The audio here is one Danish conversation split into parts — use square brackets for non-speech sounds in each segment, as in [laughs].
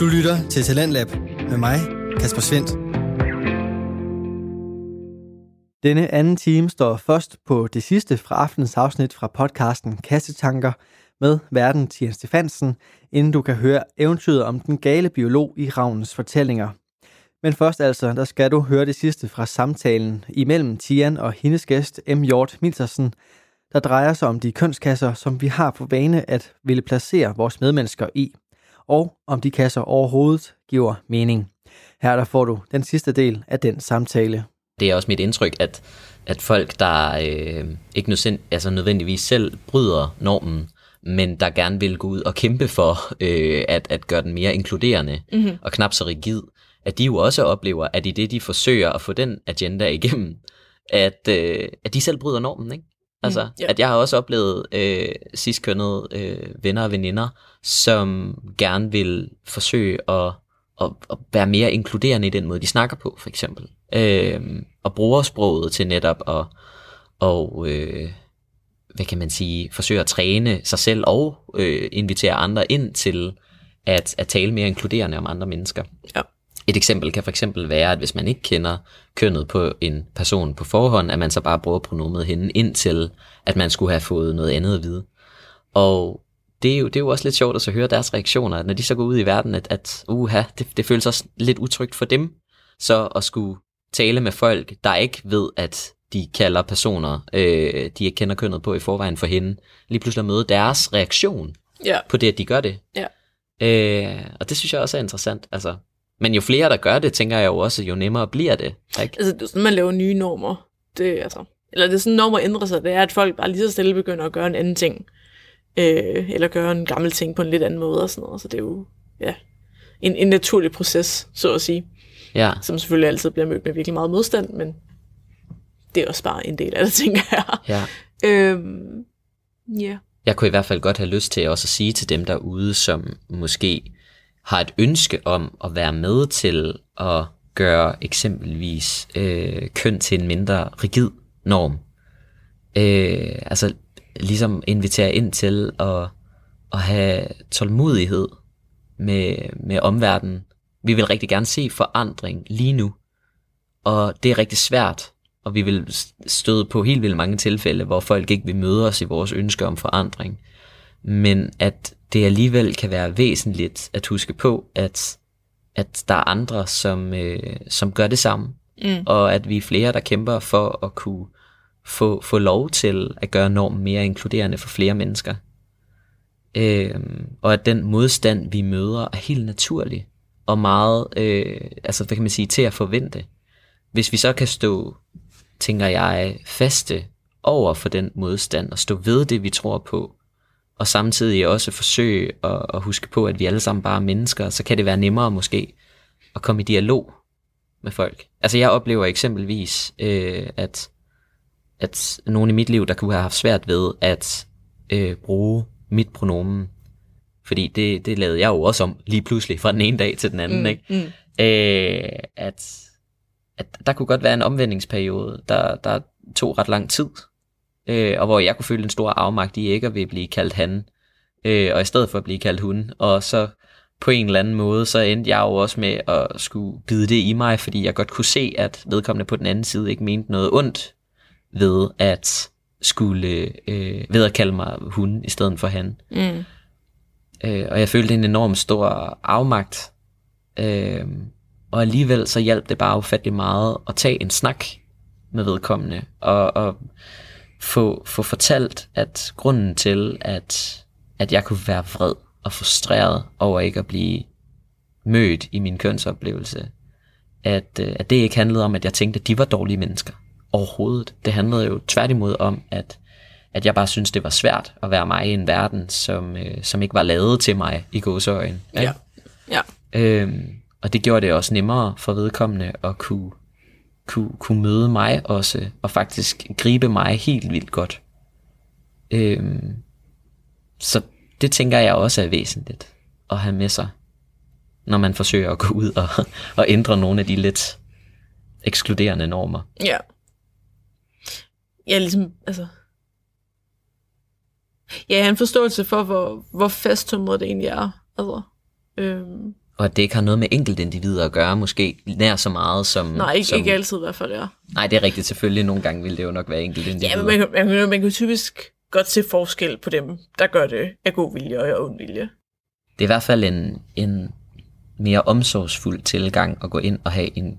Du lytter til Talentlab med mig, Kasper Svendt. Denne anden time står først på det sidste fra aftenens afsnit fra podcasten Kassetanker med verden Tian Stefansen, inden du kan høre eventyret om den gale biolog i Ravnens fortællinger. Men først altså, der skal du høre det sidste fra samtalen imellem Tian og hendes gæst M. Hjort Miltersen, der drejer sig om de kønskasser, som vi har på vane at ville placere vores medmennesker i, og om de kasser overhovedet giver mening. Her der får du den sidste del af den samtale. Det er også mit indtryk, at, at folk, der øh, ikke nødvendigvis, altså nødvendigvis selv bryder normen, men der gerne vil gå ud og kæmpe for øh, at, at gøre den mere inkluderende mm-hmm. og knap så rigid, at de jo også oplever, at i det, de forsøger at få den agenda igennem, at, øh, at de selv bryder normen, ikke? Altså, mm, yeah. at jeg har også oplevet øh, sidstkønnede øh, venner og veninder, som gerne vil forsøge at, at, at være mere inkluderende i den måde, de snakker på, for eksempel. Øh, og bruger sproget til netop at, og, øh, hvad kan man sige, forsøge at træne sig selv og øh, invitere andre ind til at, at tale mere inkluderende om andre mennesker. Ja. Et eksempel kan for eksempel være, at hvis man ikke kender kønnet på en person på forhånd, at man så bare bruger pronomet hende indtil, at man skulle have fået noget andet at vide. Og det er jo, det er jo også lidt sjovt at så høre deres reaktioner, når de så går ud i verden, at, at uha, det, det føles også lidt utrygt for dem, så at skulle tale med folk, der ikke ved, at de kalder personer, øh, de ikke kender kønnet på i forvejen for hende, lige pludselig at møde deres reaktion ja. på det, at de gør det. Ja. Øh, og det synes jeg også er interessant. Altså, men jo flere, der gør det, tænker jeg jo også, jo nemmere bliver det. Ikke? Altså, det er sådan, man laver nye normer. Det, altså, eller det er sådan, normer ændrer sig. Det er, at folk bare lige så stille begynder at gøre en anden ting. Øh, eller gøre en gammel ting på en lidt anden måde og sådan noget. Så det er jo ja, en, en naturlig proces, så at sige. Ja. Som selvfølgelig altid bliver mødt med virkelig meget modstand, men det er også bare en del af det, [laughs] tænker jeg. Ja. Øhm, yeah. Jeg kunne i hvert fald godt have lyst til også at sige til dem derude, som måske har et ønske om at være med til at gøre eksempelvis øh, køn til en mindre rigid norm. Øh, altså ligesom invitere ind til at, at have tålmodighed med, med omverdenen. Vi vil rigtig gerne se forandring lige nu, og det er rigtig svært, og vi vil støde på helt vildt mange tilfælde, hvor folk ikke vil møde os i vores ønsker om forandring. Men at det alligevel kan være væsentligt at huske på, at, at der er andre, som, øh, som gør det samme, mm. og at vi er flere, der kæmper for at kunne få, få lov til at gøre normen mere inkluderende for flere mennesker. Øh, og at den modstand, vi møder, er helt naturlig, og meget, øh, altså hvad kan man sige, til at forvente. Hvis vi så kan stå, tænker jeg, faste over for den modstand, og stå ved det, vi tror på, og samtidig også forsøge at, at huske på, at vi alle sammen bare er mennesker, så kan det være nemmere måske at komme i dialog med folk. Altså jeg oplever eksempelvis, øh, at, at nogen i mit liv, der kunne have haft svært ved at øh, bruge mit pronomen, fordi det, det lavede jeg jo også om lige pludselig fra den ene dag til den anden, mm, ikke? Mm. Øh, at, at der kunne godt være en omvendingsperiode, der, der tog ret lang tid, øh, og hvor jeg kunne føle en stor afmagt i ikke at vil blive kaldt han, øh, og i stedet for at blive kaldt hun, og så på en eller anden måde, så endte jeg jo også med at skulle bide det i mig, fordi jeg godt kunne se, at vedkommende på den anden side ikke mente noget ondt ved at skulle øh, ved at kalde mig hun i stedet for han. Mm. Øh, og jeg følte en enorm stor afmagt. Øh, og alligevel så hjalp det bare ufattelig meget at tage en snak med vedkommende. Og, og få, få fortalt, at grunden til, at, at jeg kunne være vred og frustreret over ikke at blive mødt i min kønsoplevelse, at, øh, at det ikke handlede om, at jeg tænkte, at de var dårlige mennesker overhovedet. Det handlede jo tværtimod om, at, at jeg bare synes det var svært at være mig i en verden, som, øh, som ikke var lavet til mig i gåseøjen. Ja. ja. Øhm, og det gjorde det også nemmere for vedkommende at kunne kunne, kunne møde mig også, og faktisk gribe mig helt vildt godt. Øhm, så det tænker jeg også er væsentligt at have med sig, når man forsøger at gå ud og, [laughs] og ændre nogle af de lidt ekskluderende normer. Ja. Ja, ligesom, altså... Ja, en forståelse for, hvor, hvor fasttømret det egentlig er. Altså, øhm, og at det ikke har noget med enkeltindivider at gøre, måske nær så meget som... Nej, ikke, som, ikke altid i hvert fald, ja. Nej, det er rigtigt. Selvfølgelig nogle gange vil det jo nok være enkeltindivider. Ja, men man, kan- man, man kan typisk godt se forskel på dem, der gør det af god vilje og af ond vilje. Det er i hvert fald en, en mere omsorgsfuld tilgang at gå ind og have en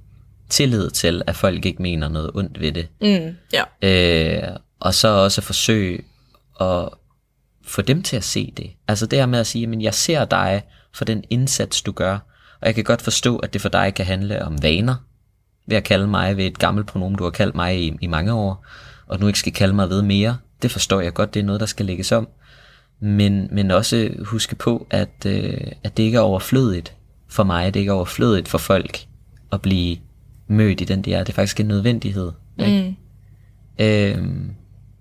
tillid til, at folk ikke mener noget ondt ved det. Mm, ja. Øh, og så også forsøge at få dem til at se det. Altså det her med at sige, men jeg ser dig for den indsats, du gør. Og jeg kan godt forstå, at det for dig kan handle om vaner. Ved at kalde mig ved et gammelt pronomen, du har kaldt mig i, i mange år, og nu ikke skal kalde mig ved mere. Det forstår jeg godt, det er noget, der skal lægges om. Men, men også huske på, at, øh, at det ikke er overflødigt for mig, det ikke er overflødigt for folk at blive mødt i den der. Det er faktisk en nødvendighed. Ikke? Mm. Øhm,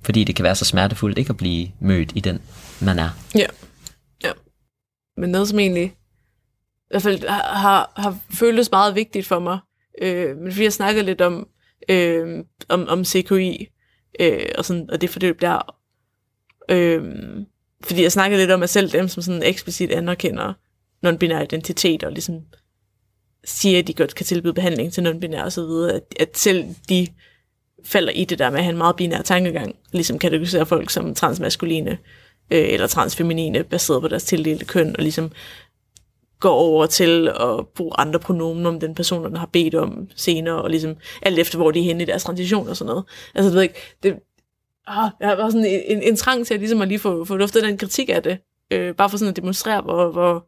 fordi det kan være så smertefuldt ikke at blive mødt i den, man er. Ja. ja. Men noget, som egentlig i hvert fald har, har, føltes meget vigtigt for mig, øh, men fordi jeg snakkede lidt om, øh, om, om CKI, øh, og, sådan, og det forløb der, øh, fordi jeg snakkede lidt om, at selv dem, som sådan eksplicit anerkender non-binær identitet, og ligesom siger, at de godt kan tilbyde behandling til non-binær og så videre, at, at selv de falder i det der med at have en meget binær tankegang, ligesom kategoriserer folk som transmaskuline, øh, eller transfeminine, baseret på deres tildelte køn, og ligesom går over til at bruge andre pronomen, om den person, der har bedt om senere, og ligesom alt efter, hvor de er henne i deres transition og sådan noget. Altså, du ved ikke, det, ah, jeg har bare sådan en, en, en trang til at, ligesom at lige få, få luftet den kritik af det, øh, bare for sådan at demonstrere, hvor, hvor,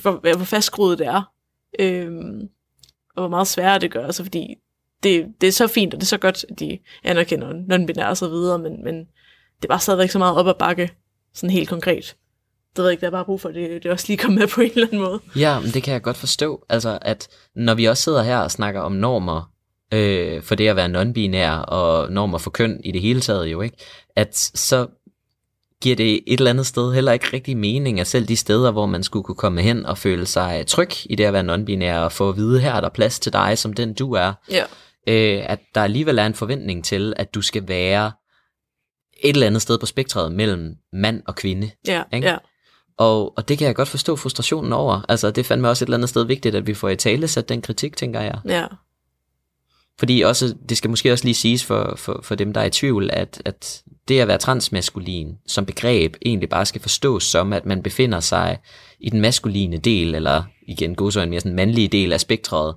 hvor, hvor fastskruet det er, øh, og hvor meget sværere det gør, altså fordi det, det er så fint, og det er så godt, at de anerkender non-binære og så videre, men, men det er bare stadigvæk så meget op ad bakke, sådan helt konkret. Det ved jeg ikke, der er bare brug for, det, det også lige kommer med på en eller anden måde. Ja, men det kan jeg godt forstå. Altså, at når vi også sidder her og snakker om normer, øh, for det at være non-binær, og normer for køn i det hele taget jo, ikke? At så giver det et eller andet sted heller ikke rigtig mening, at selv de steder, hvor man skulle kunne komme hen og føle sig tryg i det at være non-binær, og få at vide, her er der plads til dig, som den du er, Ja. øh, at der alligevel er en forventning til, at du skal være et eller andet sted på spektret mellem mand og kvinde. Ja, Ikke? ja. Og, og det kan jeg godt forstå frustrationen over. Altså, det er fandme også et eller andet sted vigtigt, at vi får i tale sat den kritik, tænker jeg. Ja, Fordi også, det skal måske også lige siges for, for, for dem, der er i tvivl, at, at det at være transmaskulin som begreb egentlig bare skal forstås som, at man befinder sig i den maskuline del, eller igen godsøjne mere sådan mandlige del af spektret,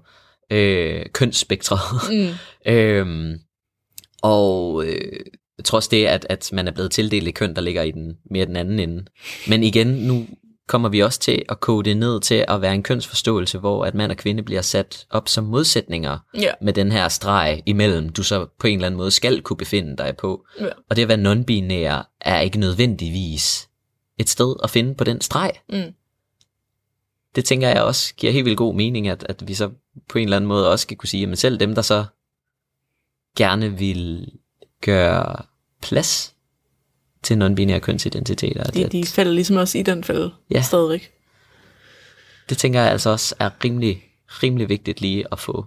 øh, kønsspektret. mm. [laughs] øhm, og øh, trods det, at, at man er blevet tildelt et køn, der ligger i den mere den anden ende. Men igen, nu kommer vi også til at kode det ned til at være en kønsforståelse, hvor at mand og kvinde bliver sat op som modsætninger ja. med den her streg imellem, du så på en eller anden måde skal kunne befinde dig på. Ja. Og det at være non-binær er ikke nødvendigvis et sted at finde på den streg. Mm. Det tænker jeg også giver helt vildt god mening, at, at vi så på en eller anden måde også skal kunne sige, at selv dem, der så gerne vil gøre plads til non-binære kønsidentiteter, De, det, de falder ligesom også i den fælde Ja. stadigvæk. det tænker jeg altså også er rimelig, rimelig vigtigt lige at få,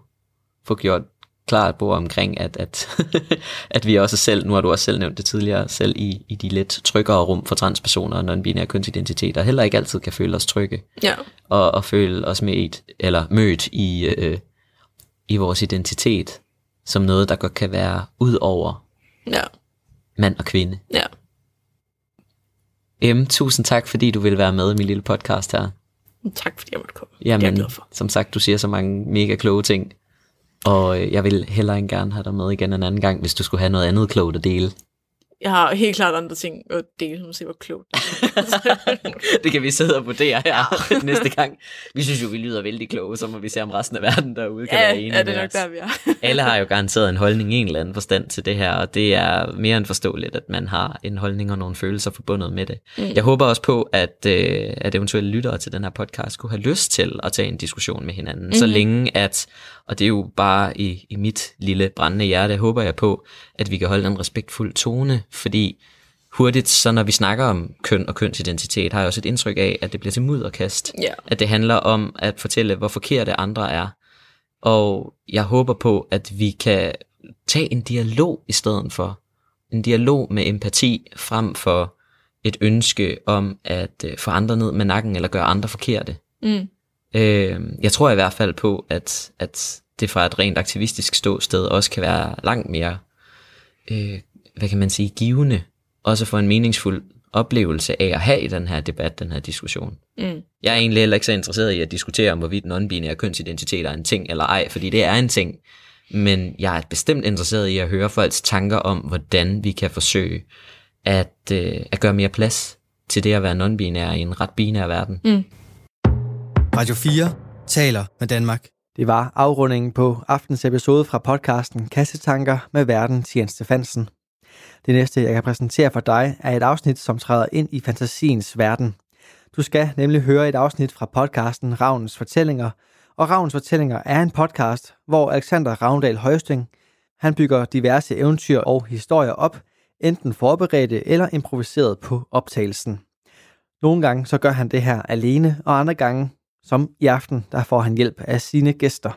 få gjort klart bord omkring, at, at, [laughs] at vi også selv, nu har du også selv nævnt det tidligere, selv i, i de lidt tryggere rum for transpersoner og non-binære kønsidentiteter, heller ikke altid kan føle os trygge, Ja, og, og føle os mødt, eller mødt i, øh, i vores identitet, som noget, der godt kan være ud over ja, mand og kvinde. ja. Em, tusind tak, fordi du vil være med i min lille podcast her. Tak fordi jeg måtte komme. det er Jamen, for. som sagt, du siger så mange mega kloge ting. Og øh, jeg vil heller ikke gerne have dig med igen en anden gang, hvis du skulle have noget andet klogt at dele. Jeg har helt klart andre ting at dele, som siger, hvor klogt. [laughs] det kan vi sidde og vurdere her [laughs] næste gang. Vi synes jo, vi lyder vældig kloge, så må vi se om resten af verden derude kan ja, være enige ja, det er nok der, vi er. [laughs] Alle har jo garanteret en holdning i en eller anden forstand til det her, og det er mere end forståeligt, at man har en holdning og nogle følelser forbundet med det. Mm. Jeg håber også på, at, øh, at eventuelle lyttere til den her podcast kunne have lyst til at tage en diskussion med hinanden, mm. så længe at, og det er jo bare i, i mit lille brændende hjerte, håber jeg på, at vi kan holde en respektfuld tone, fordi hurtigt, så når vi snakker om køn og kønsidentitet, har jeg også et indtryk af, at det bliver til mudderkast. Ja. At det handler om at fortælle, hvor forkerte andre er. Og jeg håber på, at vi kan tage en dialog i stedet for. En dialog med empati frem for et ønske om at øh, få andre ned med nakken eller gøre andre forkerte. Mm. Øh, jeg tror i hvert fald på, at, at det fra et rent aktivistisk ståsted også kan være langt mere, øh, hvad kan man sige, givende, også for en meningsfuld oplevelse af at have i den her debat, den her diskussion. Mm. Jeg er egentlig heller ikke så interesseret i at diskutere om, hvorvidt non-binære kønsidentitet er en ting eller ej, fordi det er en ting. Men jeg er bestemt interesseret i at høre folks tanker om, hvordan vi kan forsøge at, øh, at gøre mere plads til det at være non-binær i en ret binær verden. Mm. Radio 4 taler med Danmark. Det var afrundingen på aftens episode fra podcasten Kassetanker med verden Jens Stefansen. Det næste, jeg kan præsentere for dig, er et afsnit, som træder ind i fantasiens verden. Du skal nemlig høre et afsnit fra podcasten Ravnens Fortællinger, og Ravnens Fortællinger er en podcast, hvor Alexander Ravndal Højsting, han bygger diverse eventyr og historier op, enten forberedte eller improviseret på optagelsen. Nogle gange så gør han det her alene, og andre gange, som i aften, der får han hjælp af sine gæster.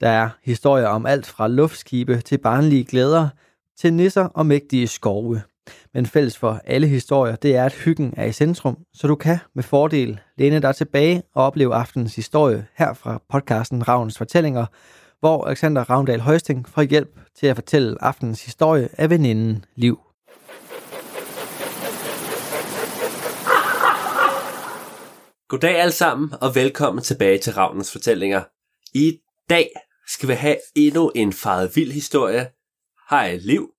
Der er historier om alt fra luftskibe til barnlige glæder, til nisser og mægtige skove. Men fælles for alle historier, det er, at hyggen er i centrum, så du kan med fordel læne dig tilbage og opleve aftenens historie her fra podcasten Ravns Fortællinger, hvor Alexander Ravndal Højsting får hjælp til at fortælle aftenens historie af veninden Liv. Goddag alle sammen, og velkommen tilbage til Ravnens Fortællinger. I dag skal vi have endnu en faret vild historie. Hej Liv.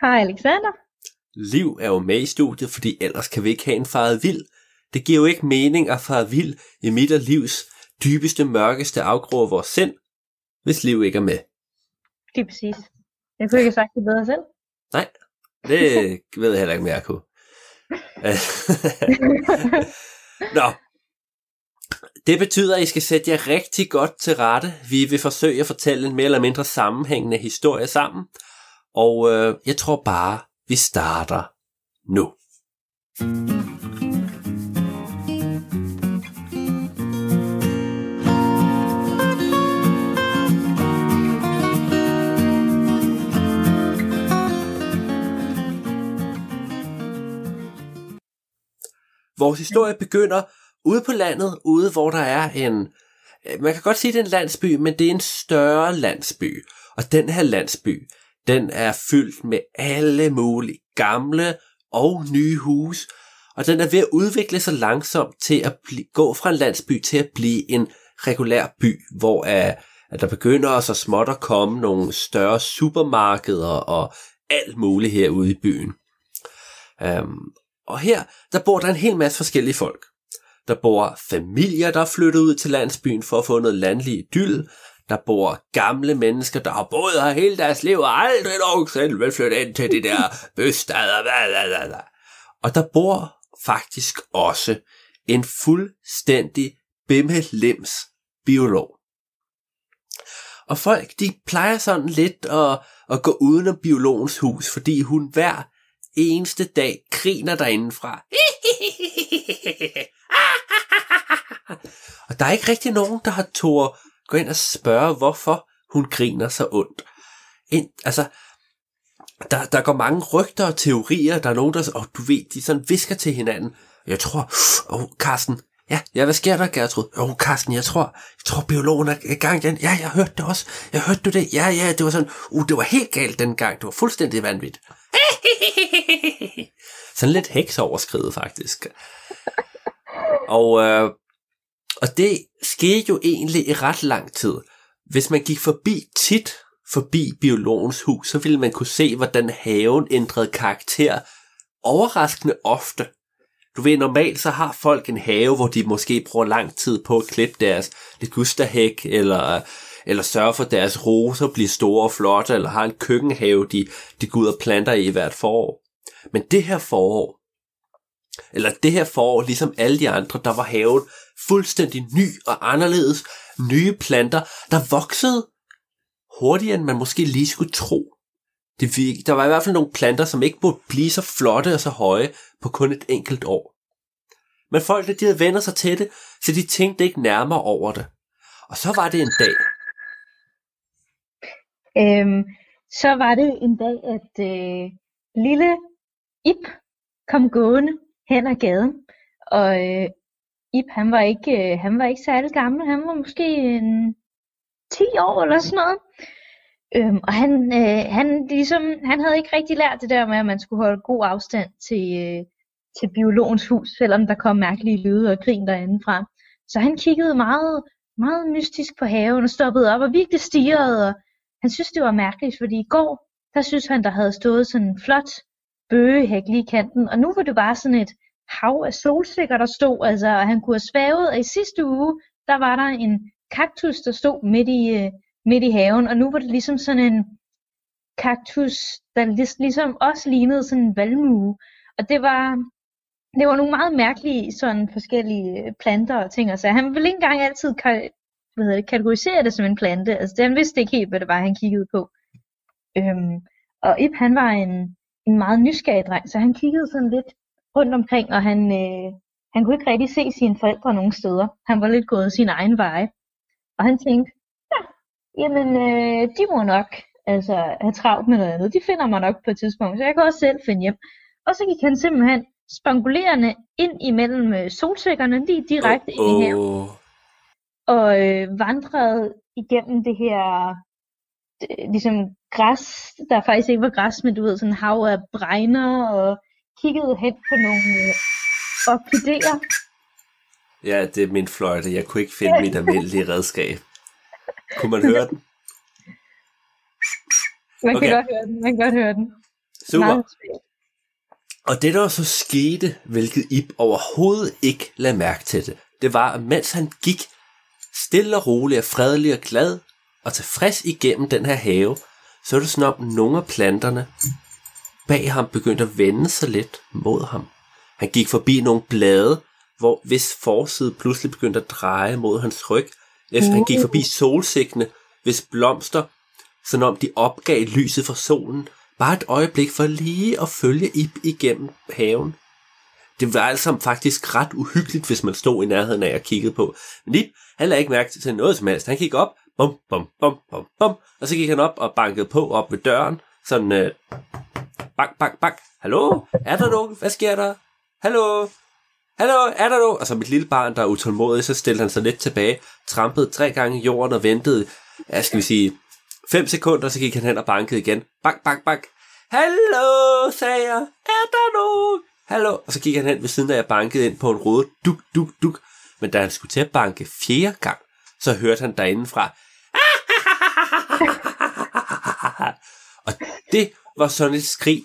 Hej Alexander. Liv er jo med i studiet, fordi ellers kan vi ikke have en faret vild. Det giver jo ikke mening at fare vild i midt af livs dybeste, mørkeste afgrå af vores sind, hvis Liv ikke er med. Det er præcis. Jeg kunne ikke have sagt det bedre selv. Nej, det ved jeg heller ikke mere, jeg kunne. [laughs] Nå, det betyder, at I skal sætte jer rigtig godt til rette. Vi vil forsøge at fortælle en mere eller mindre sammenhængende historie sammen. Og øh, jeg tror bare, vi starter nu. Vores historie begynder ude på landet, ude hvor der er en... Øh, man kan godt sige, det er en landsby, men det er en større landsby. Og den her landsby, den er fyldt med alle mulige gamle og nye huse. Og den er ved at udvikle sig langsomt til at bli- gå fra en landsby til at blive en regulær by, hvor uh, at der begynder så småt at komme nogle større supermarkeder og alt muligt herude i byen. Um, og her, der bor der en hel masse forskellige folk. Der bor familier, der er flyttet ud til landsbyen for at få noget landlig idyll. Der bor gamle mennesker, der har boet her hele deres liv og aldrig nogensinde vil flytte ind til de der [laughs] bla. Og der bor faktisk også en fuldstændig bimmellims biolog. Og folk, de plejer sådan lidt at, at gå uden om biologens hus, fordi hun hver eneste dag griner derindefra. [laughs] Og der er ikke rigtig nogen, der har tår gå ind og spørge, hvorfor hun griner så ondt. Ind, altså, der, der går mange rygter og teorier. Der er nogen, der og du ved, de sådan visker til hinanden. Jeg tror, åh, oh, Carsten, ja, ja, hvad sker der, Gertrud? Åh, oh, Carsten, jeg tror, jeg tror, biologen er i gang igen. Ja, jeg hørte det også. Jeg hørte du det? Ja, ja, det var sådan, uh, det var helt galt dengang. Det var fuldstændig vanvittigt. [laughs] sådan lidt heksoverskridet, faktisk. Og, øh, og det skete jo egentlig i ret lang tid. Hvis man gik forbi tit forbi biologens hus, så ville man kunne se, hvordan haven ændrede karakter overraskende ofte. Du ved, normalt så har folk en have, hvor de måske bruger lang tid på at klippe deres ligusterhæk, eller, eller sørge for, at deres roser bliver store og flotte, eller har en køkkenhave, de, de går ud og planter i hvert forår. Men det her forår, eller det her forår, ligesom alle de andre, der var haven fuldstændig ny og anderledes. Nye planter, der voksede hurtigere, end man måske lige skulle tro. Det vir- der var i hvert fald nogle planter, som ikke burde blive så flotte og så høje på kun et enkelt år. Men folk, de havde vendt sig til det, så de tænkte ikke nærmere over det. Og så var det en dag. Øhm, så var det en dag, at øh, lille Ip kom gående hen ad gaden. Og øh, Ip, han var ikke, øh, han var ikke særlig gammel. Han var måske øh, en 10 år eller sådan noget. Øhm, og han, øh, han, ligesom, han havde ikke rigtig lært det der med, at man skulle holde god afstand til, øh, til biologens hus, selvom der kom mærkelige lyde og grin derinde fra. Så han kiggede meget, meget mystisk på haven og stoppede op og virkelig stirrede. Og han synes, det var mærkeligt, fordi i går, der synes han, der havde stået sådan en flot bøgehæk lige i kanten, og nu var det bare sådan et hav af solsikker, der stod, altså, og han kunne have svævet, og i sidste uge, der var der en kaktus, der stod midt i, øh, midt i haven, og nu var det ligesom sådan en kaktus, der ligesom også lignede sådan en valmue, og det var, det var nogle meget mærkelige sådan forskellige øh, planter og ting, og så han ville ikke engang altid hvad hedder det, kategorisere det som en plante, altså han vidste ikke helt, hvad det var, han kiggede på. Øhm, og Ip, han var en, en meget nysgerrig dreng, så han kiggede sådan lidt rundt omkring, og han, øh, han kunne ikke rigtig se sine forældre nogen steder. Han var lidt gået sin egen vej. Og han tænkte, ja, jamen, øh, de må nok altså, have travlt med noget andet. De finder mig nok på et tidspunkt, så jeg kan også selv finde hjem. Og så gik han simpelthen spangulerende ind imellem øh, solsikkerne, lige direkte oh, oh. ind i haven. Og øh, vandrede igennem det her det, ligesom græs, der faktisk ikke var græs, men du ved, sådan hav af bregner, og kiggede hen på nogle øh, orkideer. Ja, det er min fløjte. Jeg kunne ikke finde mit almindelige redskab. Kunne man høre den? Man okay. kan godt høre den. Man kan godt høre den. Super. Og det der så skete, hvilket Ip overhovedet ikke lagde mærke til det, det var, at mens han gik stille og roligt og fredelig og glad og tilfreds igennem den her have, så er det sådan om nogle af planterne bag ham begyndte at vende sig lidt mod ham. Han gik forbi nogle blade, hvor hvis forside pludselig begyndte at dreje mod hans ryg, efter han gik forbi solsikkene, hvis blomster, som om de opgav lyset fra solen, bare et øjeblik for lige at følge Ip igennem haven. Det var altså faktisk ret uhyggeligt, hvis man stod i nærheden af og kiggede på. Men Ip, han lagde ikke mærke til noget som helst. Han gik op, bum, bum, bum, bum, bum, og så gik han op og bankede på op ved døren, sådan, øh, bak, bak, bak. Hallo? Er der nogen? Hvad sker der? Hallo? Hallo, er der nogen? Og så mit lille barn, der er utålmodig, så stillede han sig lidt tilbage, trampede tre gange i jorden og ventede, ja, skal vi sige, fem sekunder, så gik han hen og bankede igen. Bak, bak, bak. Hallo, sagde jeg. Er der nogen? Hallo. Og så gik han hen ved siden af, jeg bankede ind på en rode. Duk, duk, duk. Men da han skulle til at banke fjerde gang, så hørte han derindefra. [laughs] og det var sådan et skrig,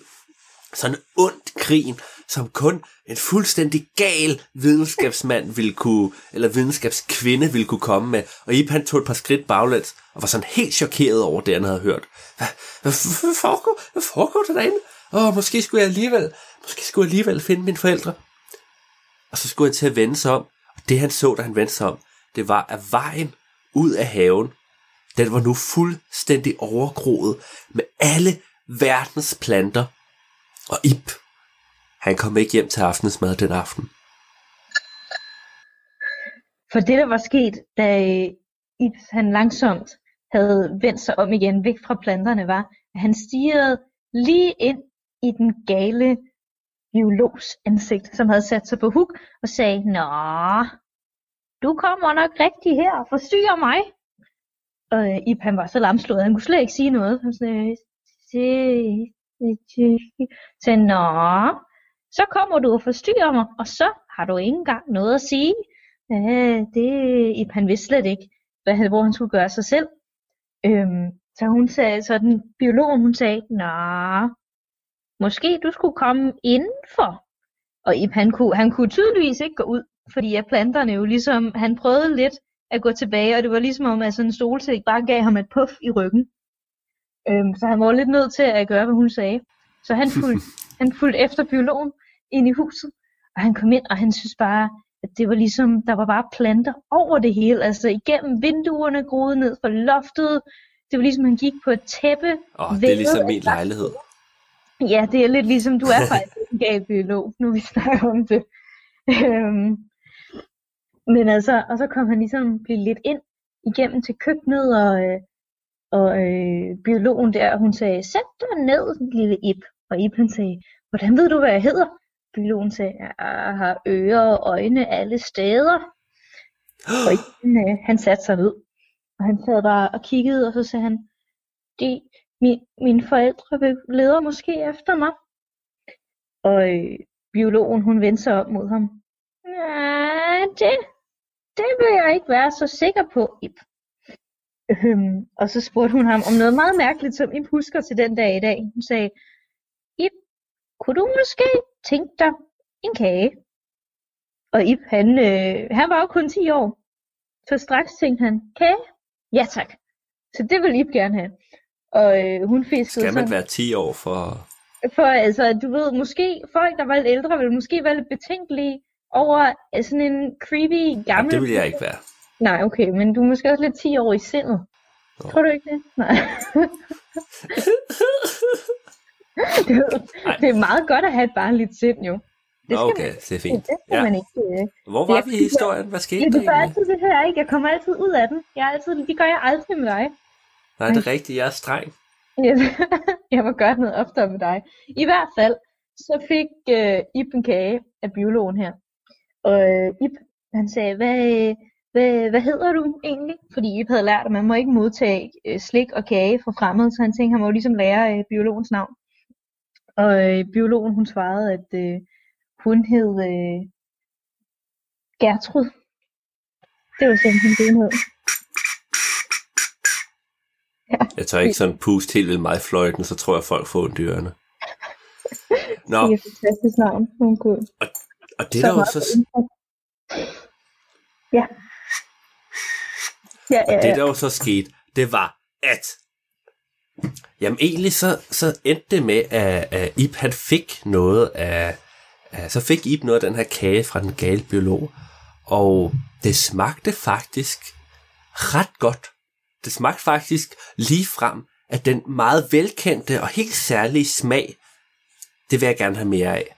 sådan ondt grin, som kun en fuldstændig gal videnskabsmand ville kunne, eller videnskabskvinde ville kunne komme med. Og Ip han tog et par skridt baglæns, og var sådan helt chokeret over det, han havde hørt. Hvad, hvad, hvad, foregår, hvad foregår der derinde? Åh, oh, måske skulle jeg alligevel, måske skulle jeg alligevel finde mine forældre. Og så skulle han til at vende sig om, og det han så, da han vendte sig om, det var, at vejen ud af haven, den var nu fuldstændig overgroet med alle verdens planter. Og Ip, han kom ikke hjem til aftensmad den aften. For det, der var sket, da øh, Ip han langsomt havde vendt sig om igen væk fra planterne, var, at han stirrede lige ind i den gale biologs ansigt, som havde sat sig på huk og sagde, Nå, du kommer nok rigtig her og forstyrrer mig. Og øh, Ip han var så lamslået, han kunne slet ikke sige noget. Han sagde, sagde, Nå, så kommer du og forstyrrer mig, og så har du ikke engang noget at sige. Ja, det, han vidste slet ikke, hvad, hvor han skulle gøre sig selv. Øhm, så hun sagde, så den biologen, hun sagde, Nå, måske du skulle komme indenfor. Og Ip, han kunne, han kunne tydeligvis ikke gå ud, fordi at planterne jo ligesom, han prøvede lidt at gå tilbage, og det var ligesom om, at sådan en solsæk bare gav ham et puff i ryggen. Øhm, så han var lidt nødt til at gøre, hvad hun sagde. Så han fulgte, [laughs] han fulgte efter biologen ind i huset, og han kom ind, og han synes bare, at det var ligesom, der var bare planter over det hele, altså igennem vinduerne, groede ned fra loftet, det var ligesom, han gik på et tæppe. Åh, oh, det er ligesom min lejlighed. Ja, det er lidt ligesom, du er faktisk en [laughs] gal biolog, nu vi snakker om det. Øhm, men altså, og så kom han ligesom blive lidt ind igennem til køkkenet, og, øh, og øh, biologen der, hun sagde, sæt dig ned, lille Ip. Og Ip han sagde, hvordan ved du, hvad jeg hedder? biologen sagde, jeg har ører og øjne alle steder. Og [gasps] Iben, øh, han satte sig ned. Og han sad der og kiggede, og så sagde han, de, min, mine forældre leder måske efter mig. Og øh, biologen, hun vendte sig op mod ham. Nej, det, det vil jeg ikke være så sikker på, Ip. Øhm, og så spurgte hun ham om noget meget mærkeligt, som Ip husker til den dag i dag. Hun sagde, Ip, kunne du måske tænke dig en kage? Og Ip, han, øh, han var jo kun 10 år. Så straks tænkte han, kage? Ja tak. Så det vil Ip gerne have. Og øh, hun fiskede Skal man sådan- være 10 år for... for altså, du ved, måske folk, der var lidt ældre, ville måske være lidt betænkelige over øh, sådan en creepy gammel... det vil jeg ikke være. Nej, okay, men du er måske også lidt 10 år i sindet. Nå. Tror du ikke det? Nej. [laughs] det, er- det er meget godt at have et barnligt sind, jo. Det skal Okay, det er man, fint. det skal Ja. man ikke... Øh. Hvor var Jeg- vi i historien? Hvad skete Ja, der egentlig? altid det her, ikke? Jeg kommer altid ud af den. Jeg altid, det gør jeg aldrig med dig. Nej, det er rigtigt. Jeg er streng. Jeg, [laughs] jeg må gøre noget oftere med dig. I hvert fald, så fik øh, Ip en kage af biologen her. Og øh, Ip, han sagde, hvad, øh, hvad, hvad hedder du egentlig? Fordi Ip havde lært, at man må ikke modtage øh, slik og kage fra fremmede, så han tænkte, han må ligesom lære øh, biologens navn. Og øh, biologen, hun svarede, at øh, hun hed øh, Gertrud. Det var simpelthen det, hun hed. Jeg tør ikke sådan puste helt vildt meget fløjten, så tror jeg, folk får ondt i ørerne. Nå, Det er et fantastisk navn, hun kunne. og det der jo så... Ja. Ja, ja, det ja. der jo så skete, det var, at jamen egentlig så, så endte det med, at, at Ip han fik noget af, af, så fik Ip noget af den her kage fra den gale biolog, og det smagte faktisk ret godt. Det smagte faktisk lige frem af den meget velkendte og helt særlige smag. Det vil jeg gerne have mere af.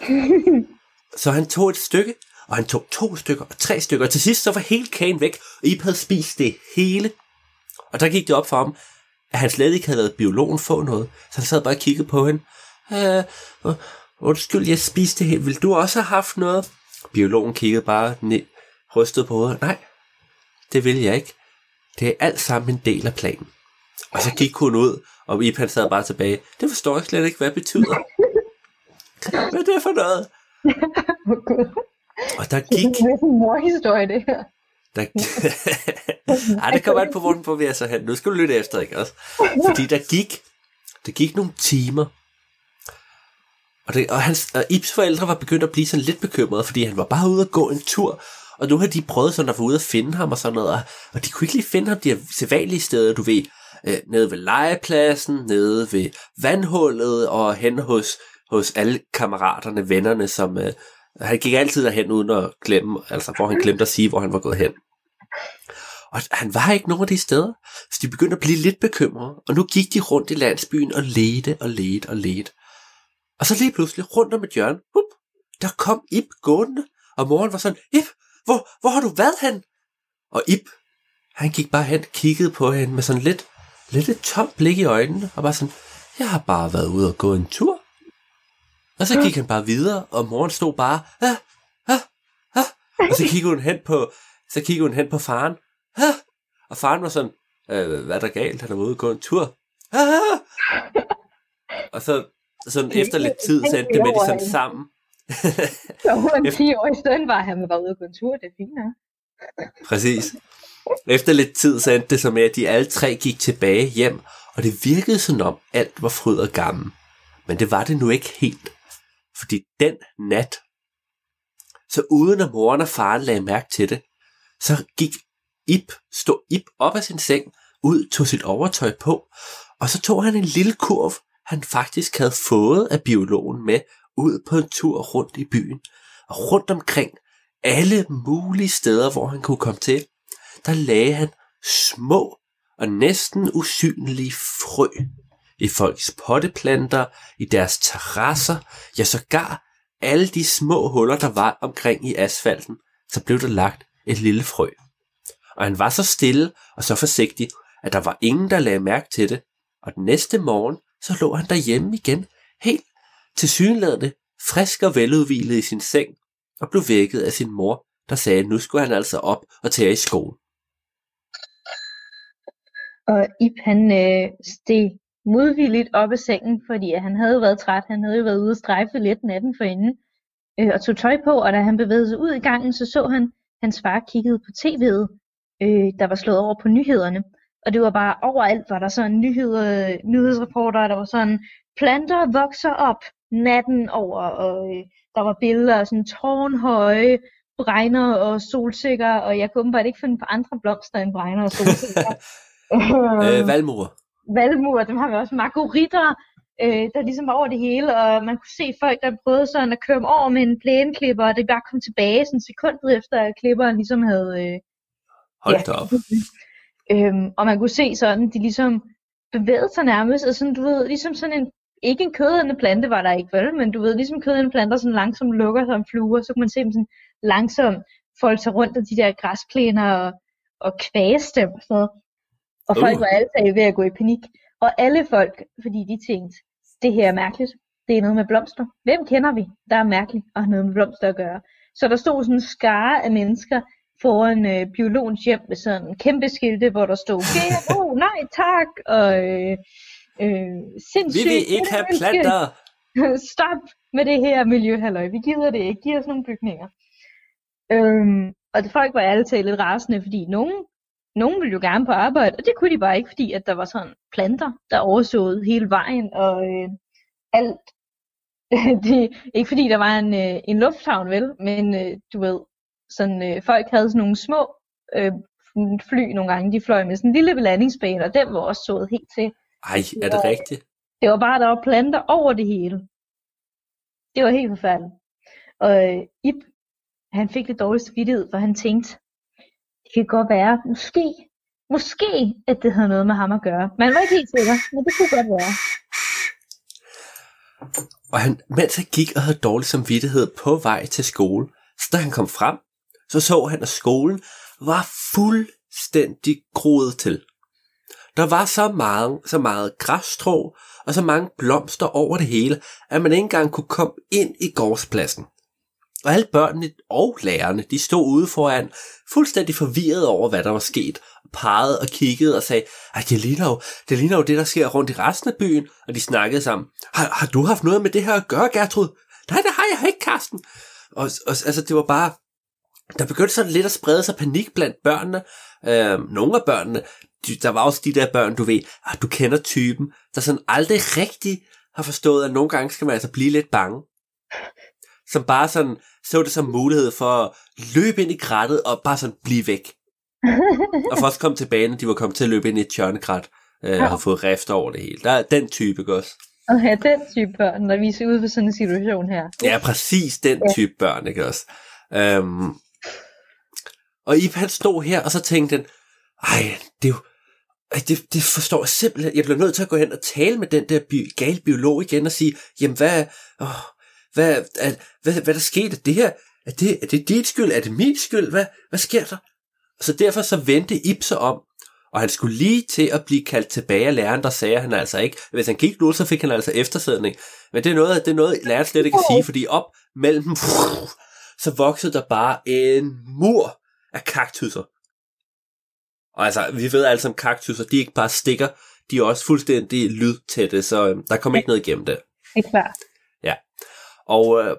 [laughs] Så han tog et stykke, og han tog to stykker og tre stykker, og til sidst så var hele kagen væk, og Ip havde spist det hele. Og der gik det op for ham, at han slet ikke havde lavet biologen få noget, så han sad bare og kiggede på hende. Øh, undskyld, jeg spiste det hele. Vil du også have haft noget? Biologen kiggede bare ned, rystede på hovedet. Nej, det vil jeg ikke. Det er alt sammen en del af planen. Og så gik hun ud, og Ip han sad bare tilbage. Det forstår jeg slet ikke, hvad det betyder. [laughs] Hvad er det for noget? [laughs] Og der Det er gik... en morhistorie, det her. Der... [laughs] Ej, det kommer an på, hvor den bevæger sig hen. Nu skal du lytte efter, ikke også? Fordi der gik, der gik nogle timer, og, det, og, hans, og Ibs forældre var begyndt at blive sådan lidt bekymrede, fordi han var bare ude at gå en tur, og nu har de prøvet sådan at få ud at finde ham og sådan noget, og, og de kunne ikke lige finde ham de her sædvanlige steder, du ved, øh, nede ved legepladsen, nede ved vandhullet og hen hos, hos alle kammeraterne, vennerne, som øh, han gik altid derhen uden at glemme, altså hvor han glemte at sige, hvor han var gået hen. Og han var ikke nogen af de steder, så de begyndte at blive lidt bekymrede, og nu gik de rundt i landsbyen og ledte og ledte og ledte. Og så lige pludselig rundt om et hjørne, hup, der kom Ip gående, og moren var sådan, Ip, hvor, hvor har du været hen? Og Ip, han gik bare hen, kiggede på hende med sådan lidt, lidt et tomt blik i øjnene, og bare sådan, jeg har bare været ude og gå en tur. Og så gik han bare videre, og moren stod bare, ah, ah, ah, og så kiggede hun hen på, så kiggede hun hen på faren, ah, og faren var sådan, øh, hvad er der galt, han er ude og gå en tur. Ah, og så sådan efter lidt tid, så endte det med, at de sådan sammen. Så hun var 10 [laughs] år i stedet var, han var ude og gå en tur. Det er fint. Præcis. Efter lidt tid, så endte det så med, at de alle tre gik tilbage hjem, og det virkede som om alt var fryd og gammel. Men det var det nu ikke helt. Fordi den nat, så uden at moren og faren lagde mærke til det, så gik Ip, stod Ip op af sin seng, ud, tog sit overtøj på, og så tog han en lille kurv, han faktisk havde fået af biologen med, ud på en tur rundt i byen. Og rundt omkring alle mulige steder, hvor han kunne komme til, der lagde han små og næsten usynlige frø i folks potteplanter, i deres terrasser, ja sågar alle de små huller, der var omkring i asfalten, så blev der lagt et lille frø. Og han var så stille og så forsigtig, at der var ingen, der lagde mærke til det, og den næste morgen, så lå han derhjemme igen, helt til synlædende frisk og veludvilet i sin seng, og blev vækket af sin mor, der sagde, at nu skulle han altså op og tage i skole. Og Ip han øh, steg modvilligt op af sengen, fordi han havde været træt. Han havde jo været ude og strejfe lidt natten forinden, øh, og tog tøj på, og da han bevægede sig ud i gangen, så så han, hans far kiggede på tv'et, øh, der var slået over på nyhederne. Og det var bare overalt, var der sådan nyheder, nyhedsreporter, der var sådan, planter vokser op natten over, og øh, der var billeder af sådan tårnhøje bregner og solsikker, og jeg kunne bare ikke finde på andre blomster end bregner og [laughs] solsikker. øh, valmur. Valmur, dem har vi også. Margoritter, øh, der ligesom var over det hele, og man kunne se folk, der prøvede sådan at køre over med en plæneklipper, og det bare kom tilbage sådan sekundet efter, at klipperen ligesom havde... Øh, Hold ja, op. [laughs] Øhm, og man kunne se sådan, de ligesom bevægede sig nærmest, og sådan, du ved, ligesom sådan en, ikke en kødende plante var der ikke, vel, men du ved, ligesom kødende planter sådan langsomt lukker som fluer, så kunne man se dem sådan langsomt folde sig rundt af de der græsplæner og, og kvæse dem og sådan noget. Og folk uh. var alle ved at gå i panik. Og alle folk, fordi de tænkte, det her er mærkeligt. Det er noget med blomster. Hvem kender vi, der er mærkeligt og har noget med blomster at gøre? Så der stod sådan en skare af mennesker foran øh, biologens hjem med sådan en kæmpe skilte, hvor der stod, GMO, [laughs] nej tak, og øh, øh, sindssygt. Vi vil ikke have [laughs] planter. Stop med det her miljøhalløj. Vi gider det ikke. Giv os nogle bygninger. Øhm, og folk var alle talt lidt rasende, fordi nogen, nogen ville jo gerne på arbejde, og det kunne de bare ikke, fordi at der var sådan planter, der oversåede hele vejen, og øh, alt. [laughs] det, ikke fordi der var en, øh, en lufthavn, vel, men øh, du ved, sådan, øh, folk havde sådan nogle små øh, fly nogle gange, de fløj med sådan en lille landingsbane, og den var også sået helt til. Ej, er det rigtigt? Det var bare, der var planter over det hele. Det var helt forfærdeligt. Og øh, Ip, han fik lidt dårligt samvittighed, for han tænkte, det kan godt være, måske, måske, at det havde noget med ham at gøre. Man var ikke helt sikker, men det kunne godt være. Og han, mens han gik og havde dårlig samvittighed på vej til skole, så da han kom frem, så så han, at skolen var fuldstændig groet til. Der var så meget, så meget græsstrå og så mange blomster over det hele, at man ikke engang kunne komme ind i gårdspladsen. Og alle børnene og lærerne, de stod ude foran, fuldstændig forvirret over, hvad der var sket, og pegede og kiggede og sagde, at det ligner, jo, det ligner jo det, der sker rundt i resten af byen, og de snakkede sammen. Har, har du haft noget med det her at gøre, Gertrud? Nej, det har jeg ikke, Karsten. Og, og altså, det var bare, der begyndte sådan lidt at sprede sig panik blandt børnene. Øh, nogle af børnene, de, der var også de der børn, du ved, at du kender typen, der sådan aldrig rigtig har forstået, at nogle gange skal man altså blive lidt bange. Som bare sådan så det som mulighed for at løbe ind i krattet og bare sådan blive væk. [laughs] og først komme tilbage, når de var kommet til at løbe ind i et tjørnekrat øh, og har fået rift over det hele. Der er den type også. Okay, den type børn, der viser ud for sådan en situation her. Ja, præcis den type børn, ikke også? Um, og Ip han stod her, og så tænkte han, ej, det er jo, ej, det, det forstår jeg simpelthen. Jeg bliver nødt til at gå hen og tale med den der bi- gale biolog igen og sige, jamen hvad, åh, hvad, er, hvad, hvad der skete? Det her, er det, er det dit skyld? Er det min skyld? Hvad, hvad sker der? Så derfor så vendte Ip sig om, og han skulle lige til at blive kaldt tilbage af læreren, der sagde han altså ikke. Hvis han gik nu, så fik han altså eftersædning. Men det er noget, det er noget læreren slet ikke kan sige, fordi op mellem dem, så voksede der bare en mur af kaktusser. Og altså, vi ved altså om kaktusser, de ikke bare stikker, de er også fuldstændig lydtætte, så øhm, der kommer ikke noget igennem det. Ikke klart. Og øh,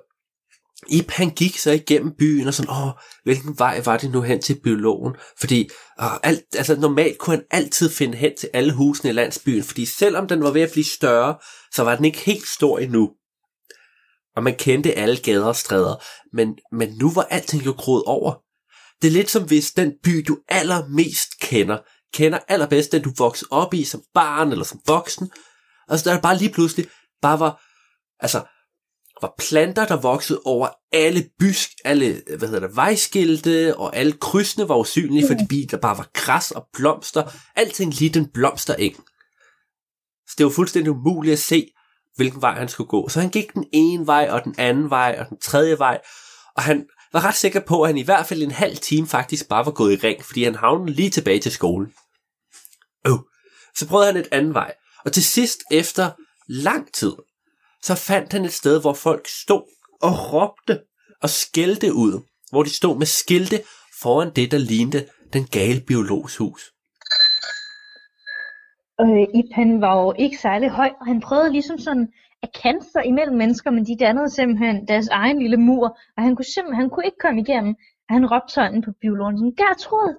Ip han gik så igennem byen og sådan, åh, hvilken vej var det nu hen til biologen? Fordi åh, alt, altså normalt kunne han altid finde hen til alle husene i landsbyen, fordi selvom den var ved at blive større, så var den ikke helt stor endnu. Og man kendte alle gader og stræder, men, men nu var alting jo groet over. Det er lidt som hvis den by, du allermest kender, kender allerbedst den, du voksede op i som barn eller som voksen. Og så der bare lige pludselig bare var, altså, var planter, der voksede over alle bysk, alle, hvad hedder det, vejskilte, og alle krydsene var usynlige, fordi der bare var græs og blomster. Alting lige den blomstereng. Så det var fuldstændig umuligt at se, hvilken vej han skulle gå. Så han gik den ene vej, og den anden vej, og den tredje vej. Og han var ret sikker på, at han i hvert fald en halv time faktisk bare var gået i ring, fordi han havnede lige tilbage til skolen. Oh. Så prøvede han et anden vej. Og til sidst, efter lang tid, så fandt han et sted, hvor folk stod og råbte og skældte ud. Hvor de stod med skilte foran det, der lignede den gale biologs hus. Øh, Ip, han var jo ikke særlig høj, og han prøvede ligesom sådan at kante sig imellem mennesker, men de dannede simpelthen deres egen lille mur, og han kunne simpelthen han kunne ikke komme igennem. Og han råbte sådan på biologen, sådan, Gertrud,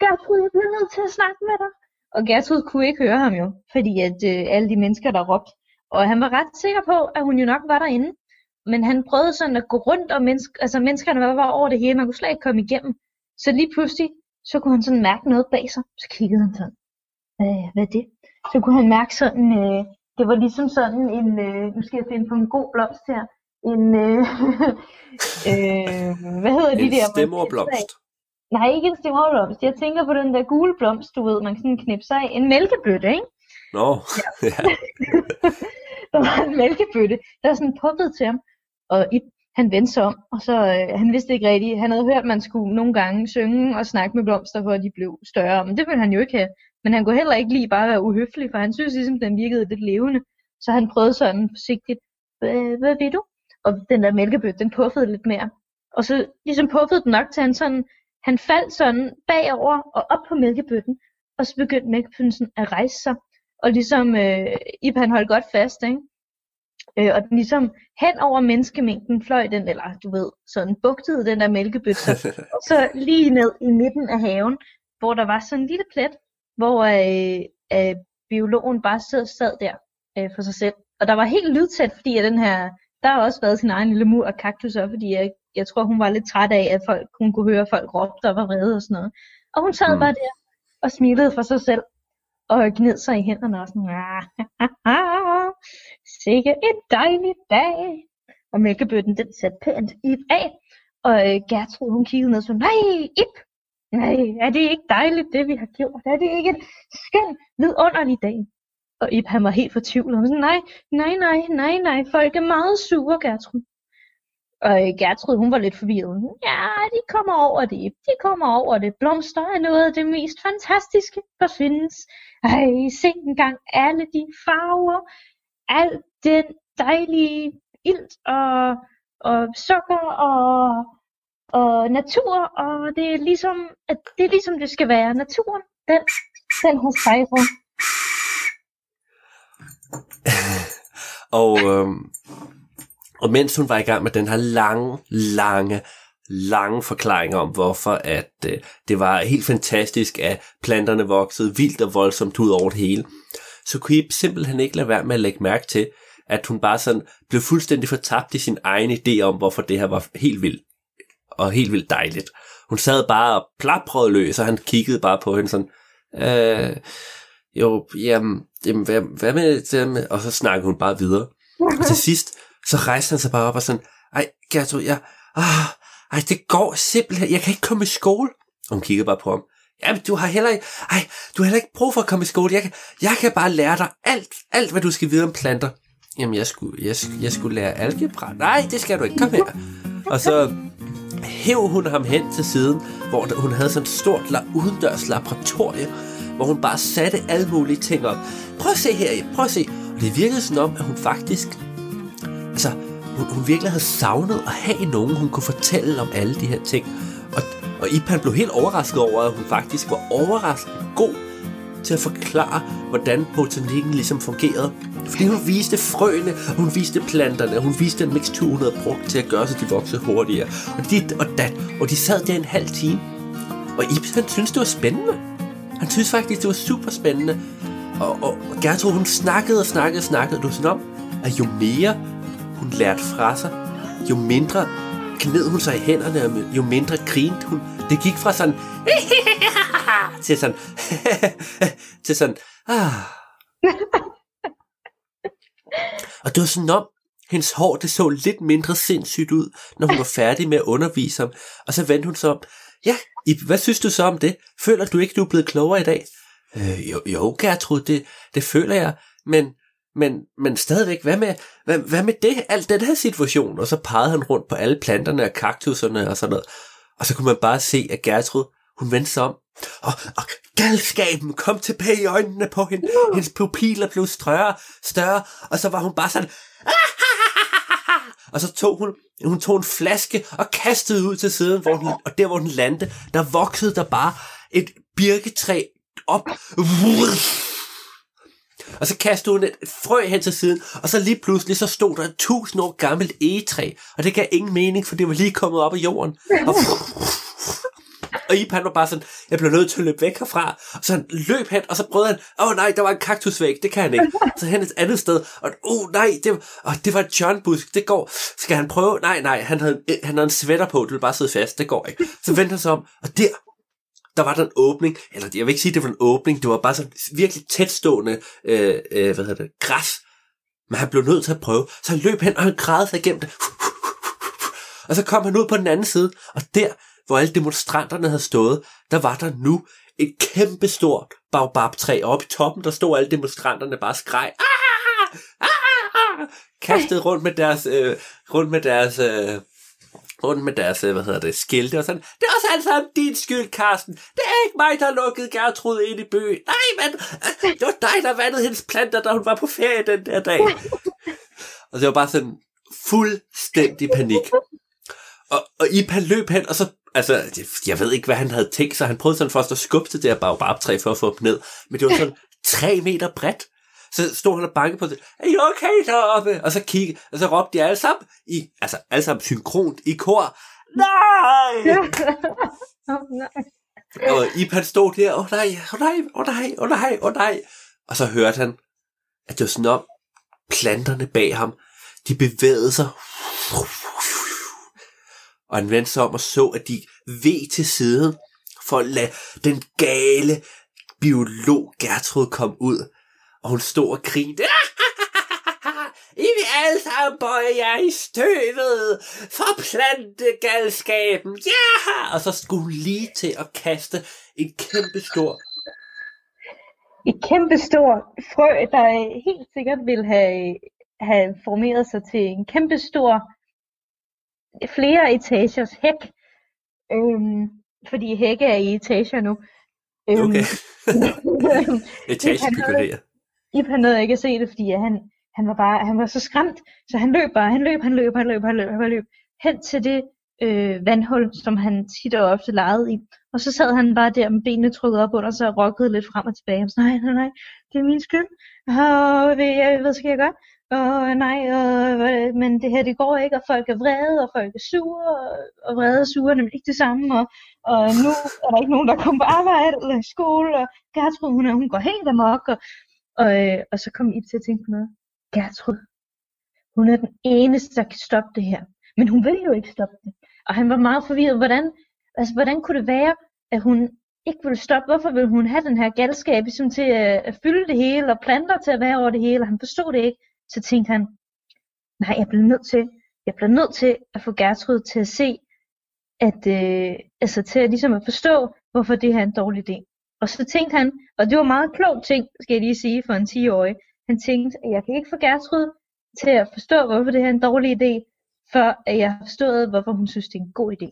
Gertrud, jeg bliver nødt til at snakke med dig. Og Gertrud kunne ikke høre ham jo, fordi at øh, alle de mennesker, der råbte. Og han var ret sikker på, at hun jo nok var derinde. Men han prøvede sådan at gå rundt, og menneske, altså menneskerne var, var over det hele, man kunne slet ikke komme igennem. Så lige pludselig, så kunne han sådan mærke noget bag sig. Så kiggede han sådan, øh, hvad er det? Så kunne han mærke sådan, øh, det var ligesom sådan en, øh, nu skal jeg finde på en god blomst her, en, øh, [laughs] øh, hvad hedder de En der? stemmerblomst. Nej, ikke en stemmerblomst. Jeg tænker på den der gule blomst, du ved, man sådan knipse sig af. En mælkebøtte, ikke? Nå, ja. [laughs] [laughs] der var en mælkebøtte, der sådan puppet til ham. Og i, han vendte sig om, og så øh, han vidste ikke rigtigt. Han havde hørt, at man skulle nogle gange synge og snakke med blomster, for at de blev større. Men det ville han jo ikke have. Men han kunne heller ikke lige bare være uhøflig, for han synes ligesom, den virkede lidt levende. Så han prøvede sådan forsigtigt, hvad, hvad vil du? Og den der mælkebøtte, den puffede lidt mere. Og så ligesom puffede den nok til han sådan, han faldt sådan bagover og op på mælkebøtten. Og så begyndte mælkebøtten sådan at rejse sig. Og ligesom øh, Ip han holdt godt fast, ikke? Øh, og den ligesom hen over menneskemængden fløj den, eller du ved, sådan bugtede den der mælkebøtte [laughs] så lige ned i midten af haven, hvor der var sådan en lille plet, hvor øh, øh, biologen bare sad, sad der øh, for sig selv. Og der var helt lydtæt, fordi at den her, der har også været sin egen lille mur og kaktus op, fordi jeg, jeg tror, hun var lidt træt af, at folk, hun kunne høre, folk råbte og var vrede og sådan noget. Og hun sad mm. bare der og smilede for sig selv og gned sig i hænderne og sådan, ah, [laughs] sikke et dejligt dag. Og mælkebøtten, den satte pænt Ip af, og øh, Gertrud, hun kiggede ned og så, nej, Ip, nej, er det ikke dejligt, det vi har gjort? Er det ikke en skøn, vidunderlig dag? Og Ip, han var helt fortvivlet, og sådan, nej, nej, nej, nej, nej, folk er meget sure, Gertrud. Og øh, Gertrud, hun var lidt forvirret. Ja, de kommer over det. De kommer over det. Blomster er noget af det mest fantastiske, der findes. Ej, se engang alle de farver. Al den dejlige ilt og, og sukker og, og natur. Og det er ligesom, at det er ligesom det skal være. Naturen, den, den har sejret. [laughs] Og, øhm, og mens hun var i gang med den her lange, lange, lange forklaring om, hvorfor at øh, det var helt fantastisk, at planterne voksede vildt og voldsomt ud over det hele, så kunne I simpelthen ikke lade være med at lægge mærke til, at hun bare sådan blev fuldstændig fortabt i sin egen idé om, hvorfor det her var helt vildt og helt vildt dejligt. Hun sad bare og plaprede løs, og han kiggede bare på hende sådan, øh, jo, jamen, jamen hvad, hvad med det og så snakkede hun bare videre. Og til sidst, så rejste han sig bare op og sådan, ej, Gertrud, jeg, ah, ej, det går simpelthen, jeg kan ikke komme i skole. Og hun kiggede bare på ham. Jamen, du har heller ikke, ej, du har heller ikke brug for at komme i skole. Jeg kan, jeg kan bare lære dig alt, alt, hvad du skal vide om planter. Jamen, jeg skulle, jeg, jeg skulle lære algebra. Nej, det skal du ikke. Kom her. Og så hæv hun ham hen til siden, hvor hun havde sådan et stort udendørs laboratorie, hvor hun bare satte alle mulige ting op. Prøv at se her, prøv at se. Og det virkede sådan om, at hun faktisk, altså, hun, hun virkelig havde savnet at have nogen, hun kunne fortælle om alle de her ting. Og, og Ipan blev helt overrasket over, at hun faktisk var overraskende god til at forklare, hvordan botanikken ligesom fungerede. Fordi hun viste frøene, hun viste planterne, hun viste den mixture, hun havde brugt til at gøre, så de voksede hurtigere. Og dit og dat, og de sad der en halv time. Og Ibs, han syntes, det var spændende. Han synes faktisk, det var super spændende. Og, og, og Gertrud, hun snakkede og snakkede og snakkede. Du sådan om, at jo mere hun lærte fra sig, jo mindre gned hun sig i hænderne, og jo mindre grinte hun. Det gik fra sådan, [laughs] til sådan, [laughs] til sådan, ah. Og det var sådan om, hendes hår det så lidt mindre sindssygt ud, når hun var færdig med at undervise ham. Og så vendte hun sig om, ja, hvad synes du så om det? Føler du ikke, du er blevet klogere i dag? Øh, jo, jo, Gertrud, det, det føler jeg, men, men, men stadigvæk, hvad med, hvad, hvad med det, alt den her situation? Og så pegede han rundt på alle planterne og kaktuserne og sådan noget. Og så kunne man bare se, at Gertrud, hun vendte sig om, og, og galskaben kom tilbage i øjnene på hende. Hendes pupiller blev større, større, og så var hun bare sådan, og så tog hun, hun tog en flaske og kastede ud til siden, hvor den, og der hvor den landede, der voksede der bare et birketræ op. Og så kastede hun et frø hen til siden, og så lige pludselig så stod der et tusind år gammelt egetræ, og det gav ingen mening, for det var lige kommet op af jorden. Og, [laughs] og Ipan var bare sådan, jeg blev nødt til at løbe væk herfra. Og så han løb hen, og så prøvede han, åh oh, nej, der var en kaktusvæg, det kan han ikke. Så hen et andet sted, og åh oh, nej, det, var, oh, det var en John-busk, det går. Skal han prøve? Nej, nej, han havde, han havde en sweater på, det ville bare sidde fast, det går ikke. Så vendte han sig om, og der, der var der en åbning, eller jeg vil ikke sige, det var en åbning, det var bare sådan virkelig tætstående, øh, øh, hvad hedder det, græs. Men han blev nødt til at prøve, så han løb hen, og han grædede sig igennem det. Og så kom han ud på den anden side, og der, hvor alle demonstranterne havde stået, der var der nu et kæmpe stort baobab-træ, og oppe i toppen, der stod alle demonstranterne bare skreg, ah, ah, ah! Kastet rundt med deres, øh, rundt med deres, øh, rundt med deres, øh, hvad hedder det, skilte og sådan. Det er også alt sammen din skyld, Karsten. Det er ikke mig, der lukkede Gertrud ind i byen. Nej, men øh, det var dig, der vandede hendes planter, da hun var på ferie den der dag. [laughs] Og det var bare sådan fuldstændig panik. Og, og Ipan løb hen, og så, altså, jeg ved ikke, hvad han havde tænkt sig. Han prøvede sådan først at skubbe det her baobab-træ for at få dem ned. Men det var sådan tre meter bredt. Så stod han og bankede på det. Er I okay deroppe? Og så kiggede, og så råbte de alle sammen, i, altså alle sammen synkront i kor. Nej! oh, [laughs] nej. Og Ipan stod der, åh oh, nej, åh oh, nej, åh oh, nej, åh oh, nej, åh oh, nej. Og så hørte han, at det var sådan om, planterne bag ham, de bevægede sig. Og han vendte sig om og så, at de ved til siden, for at lade den gale biolog Gertrud komme ud. Og hun stod og grinte. [laughs] I vil alle sammen bøje jer i støvet for plantegalskaben. Ja! Og så skulle hun lige til at kaste en kæmpe stor Et kæmpe stor frø, der helt sikkert ville have, have formeret sig til en kæmpe stor flere etagers hæk. Øhm, fordi hække er i etager nu. Øhm, Okay. [laughs] Etagebyggerier. Ip han nåede ikke at se det, fordi han, han var bare, han var så skræmt, så han løb bare, han løb, han løb, han løb, han løb, han løb hen til det øh, vandhul, som han tit og ofte legede i. Og så sad han bare der med benene trukket op under sig og rokkede lidt frem og tilbage. Og så, nej, nej, nej, det er min skyld. Og jeg, hvad skal jeg gøre? Og nej, og, men det her det går ikke, og folk er vrede, og folk er sure, og, og vrede og sure er nemlig ikke det samme, og, og nu er der ikke nogen, der kommer på arbejde eller i skole, og Gertrud, hun, hun går helt amok, og, og, øh, og så kom I til at tænke på noget. Gertrud, hun er den eneste, der kan stoppe det her. Men hun vil jo ikke stoppe det. Og han var meget forvirret. Hvordan, altså, hvordan kunne det være, at hun ikke ville stoppe? Hvorfor ville hun have den her galskab ligesom til at, at fylde det hele, og planter til at være over det hele? Og han forstod det ikke. Så tænkte han, nej, jeg bliver nødt til, jeg bliver nødt til at få Gertrud til at se, at, øh, altså til at, ligesom at forstå, hvorfor det her er en dårlig idé. Og så tænkte han, og det var meget klog ting, skal jeg lige sige, for en 10-årig. Han tænkte, at jeg kan ikke få Gertrud til at forstå, hvorfor det her er en dårlig idé, før at jeg har forstået, hvorfor hun synes, det er en god idé.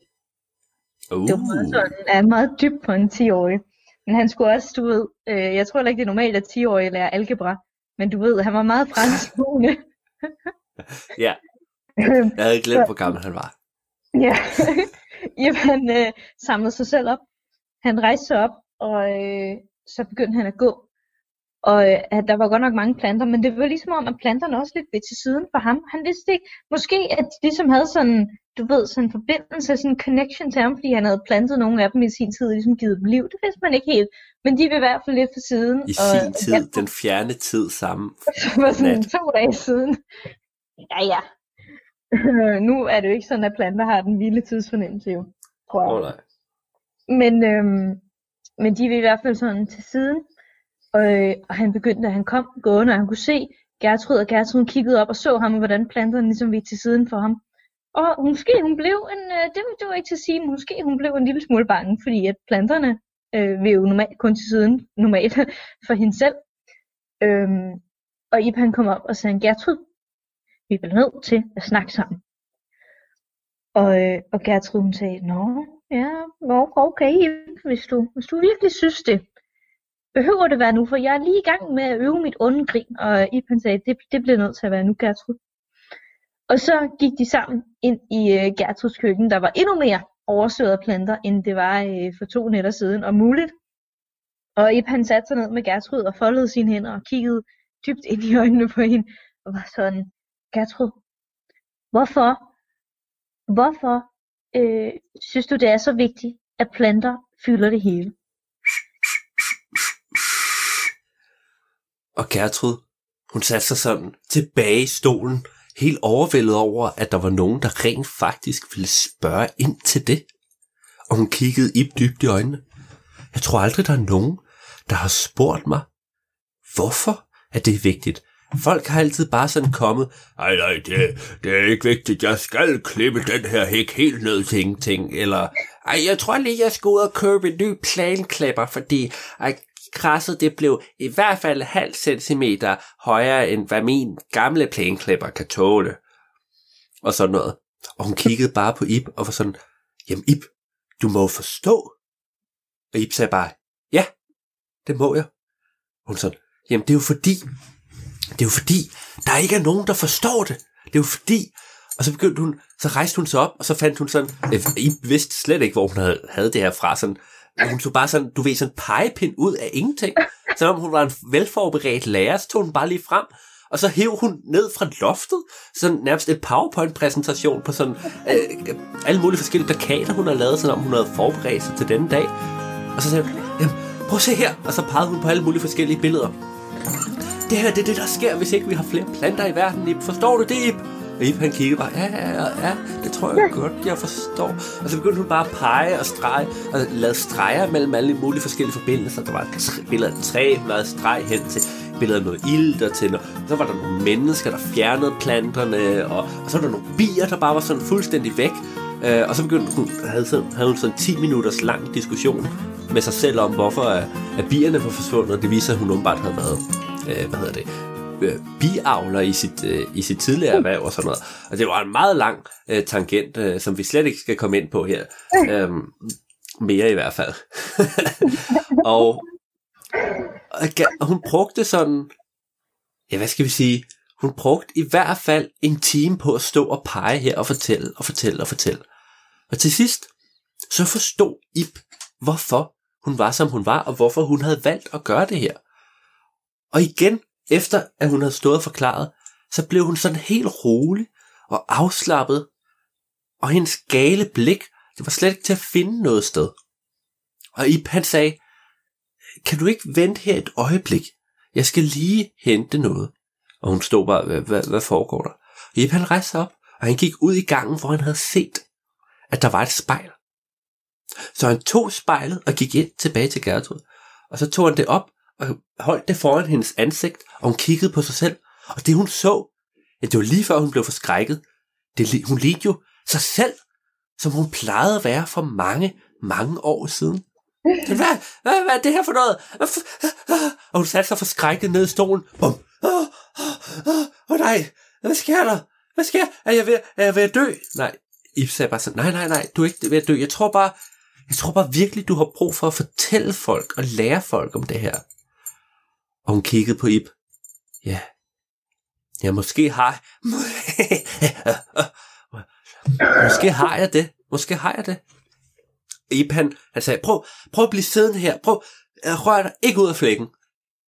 Uh. Det var meget, sådan, er meget dybt på en 10-årig. Men han skulle også, du ved, øh, jeg tror ikke, det er normalt, at 10-årige lærer algebra. Men du ved, han var meget franskboende. [laughs] Ja, jeg havde glemt, hvor gammel han var. ja. [laughs] Jamen, han øh, samlede sig selv op. Han rejste sig op, og øh, så begyndte han at gå. Og øh, at der var godt nok mange planter, men det var ligesom om, at planterne også lidt ved til siden for ham. Han vidste ikke, måske at de ligesom havde sådan, du ved, sådan en forbindelse, sådan en connection til ham, fordi han havde plantet nogle af dem i sin tid, og ligesom givet dem liv. Det vidste man ikke helt, men de var i hvert fald lidt for siden. I og, sin tid, den fjerne tid sammen. [laughs] Det var sådan nat. to dage siden. Ja, ja. [laughs] nu er det jo ikke sådan, at planter har den vilde tidsfornemmelse jo, tror jeg. Oh, nej. Men, øhm, men de vil i hvert fald sådan til siden. Og, øh, og han begyndte, da han kom gående, og han kunne se Gertrud, og Gertrud kiggede op og så ham, og hvordan planterne ligesom var til siden for ham. Og måske hun blev en, øh, det, det var ikke til at sige, men måske hun blev en lille smule bange, fordi at planterne øh, vil jo normalt kun til siden normalt [laughs] for hende selv. Øhm, og Ip han kom op og sagde, Gertrud, vi bliver nødt til at snakke sammen. Og, øh, og Gertrud hun sagde, nå, ja, nå, okay, hvis du, hvis du virkelig synes det, behøver det være nu, for jeg er lige i gang med at øve mit onde grin. Og Ipan sagde, det, det bliver nødt til at være nu, Gertrud. Og så gik de sammen ind i øh, Gertruds køkken, der var endnu mere oversøget af planter, end det var øh, for to nætter siden, om muligt. Og Ip han satte sig ned med Gertrud og foldede sine hænder og kiggede dybt ind i øjnene på hende, og var sådan, Gertrud, hvorfor, hvorfor øh, synes du, det er så vigtigt, at planter fylder det hele? Og Gertrud, hun satte sig sådan tilbage i stolen, helt overvældet over, at der var nogen, der rent faktisk ville spørge ind til det. Og hun kiggede i dybt i øjnene. Jeg tror aldrig, der er nogen, der har spurgt mig, hvorfor er det vigtigt. Folk har altid bare sådan kommet, ej nej, det, det er ikke vigtigt, jeg skal klippe den her hæk helt ned til ingenting, eller ej, jeg tror lige, jeg skal ud og købe en ny planklipper, fordi ej, græsset det blev i hvert fald halv centimeter højere, end hvad min gamle planklipper kan tåle. Og sådan noget. Og hun kiggede bare på Ip og var sådan, jamen Ip, du må forstå. Og Ip sagde bare, ja, det må jeg. Hun sådan, jamen det er jo fordi, det er jo fordi, der ikke er nogen, der forstår det. Det er jo fordi, og så begyndte hun, så rejste hun sig op, og så fandt hun sådan, øh, I vidste slet ikke, hvor hun havde, havde det her fra, sådan, hun tog bare sådan, du ved, sådan en pegepind ud af ingenting. Selvom hun var en velforberedt lærer, så tog hun bare lige frem, og så hæv hun ned fra loftet, sådan nærmest et PowerPoint-præsentation på sådan øh, alle mulige forskellige plakater, hun har lavet, sådan om hun havde forberedt sig til denne dag. Og så sagde hun, prøv at se her, og så pegede hun på alle mulige forskellige billeder. Det her, det er det, der sker, hvis ikke vi har flere planter i verden, Ip. Forstår du det, Ip? Og Ip han kiggede bare, ja, ja, ja, ja, det tror jeg godt, jeg forstår. Og så begyndte hun bare at pege og strege, og lade streger mellem alle mulige forskellige forbindelser. Der var et billede af træ, lavede streg hen til billeder af noget ild og til noget. Så var der nogle mennesker, der fjernede planterne, og, og så var der nogle bier, der bare var sådan fuldstændig væk. Øh, og så begyndte hun, havde, sådan, havde hun sådan 10 minutters lang diskussion med sig selv om, hvorfor at, at bierne var forsvundet, og det viser, at hun åbenbart havde været, øh, hvad hedder det, øh, biavler i sit, øh, i sit tidligere erhverv og sådan noget. Og det var en meget lang øh, tangent, øh, som vi slet ikke skal komme ind på her. Øh, mere i hvert fald. [laughs] og, og hun brugte sådan, ja hvad skal vi sige, hun brugte i hvert fald en time på at stå og pege her og fortælle og fortælle og fortælle. Og til sidst, så forstod Ip, hvorfor hun var, som hun var, og hvorfor hun havde valgt at gøre det her. Og igen, efter at hun havde stået og forklaret, så blev hun sådan helt rolig og afslappet, og hendes gale blik, det var slet ikke til at finde noget sted. Og Ip han sagde, kan du ikke vente her et øjeblik? Jeg skal lige hente noget. Og hun stod bare, hvad, hvad, hvad foregår der? Og Ip han rejste op, og han gik ud i gangen, hvor han havde set, at der var et spejl. Så han tog spejlet og gik ind tilbage til Gertrud. Og så tog han det op og holdt det foran hendes ansigt, og hun kiggede på sig selv. Og det hun så, ja, det var lige før hun blev forskrækket. Det, hun lignede jo sig selv, som hun plejede at være for mange, mange år siden. [laughs] Hvad, hvad, hvad er det her for noget? Og hun satte sig forskrækket ned i stolen. Bum. Åh, oh, oh, oh, nej, hvad sker der? Hvad sker Er jeg ved, er jeg ved at dø? Nej, Ip er bare sådan, nej, nej, nej, du er ikke ved at dø. Jeg tror bare, jeg tror bare virkelig, du har brug for at fortælle folk og lære folk om det her. Og hun kiggede på Ib. Ja. Ja, måske har [laughs] Måske har jeg det. Måske har jeg det. Ib han, han sagde, prøv, prøv at blive siddende her. Prøv, øh, rør dig ikke ud af flækken.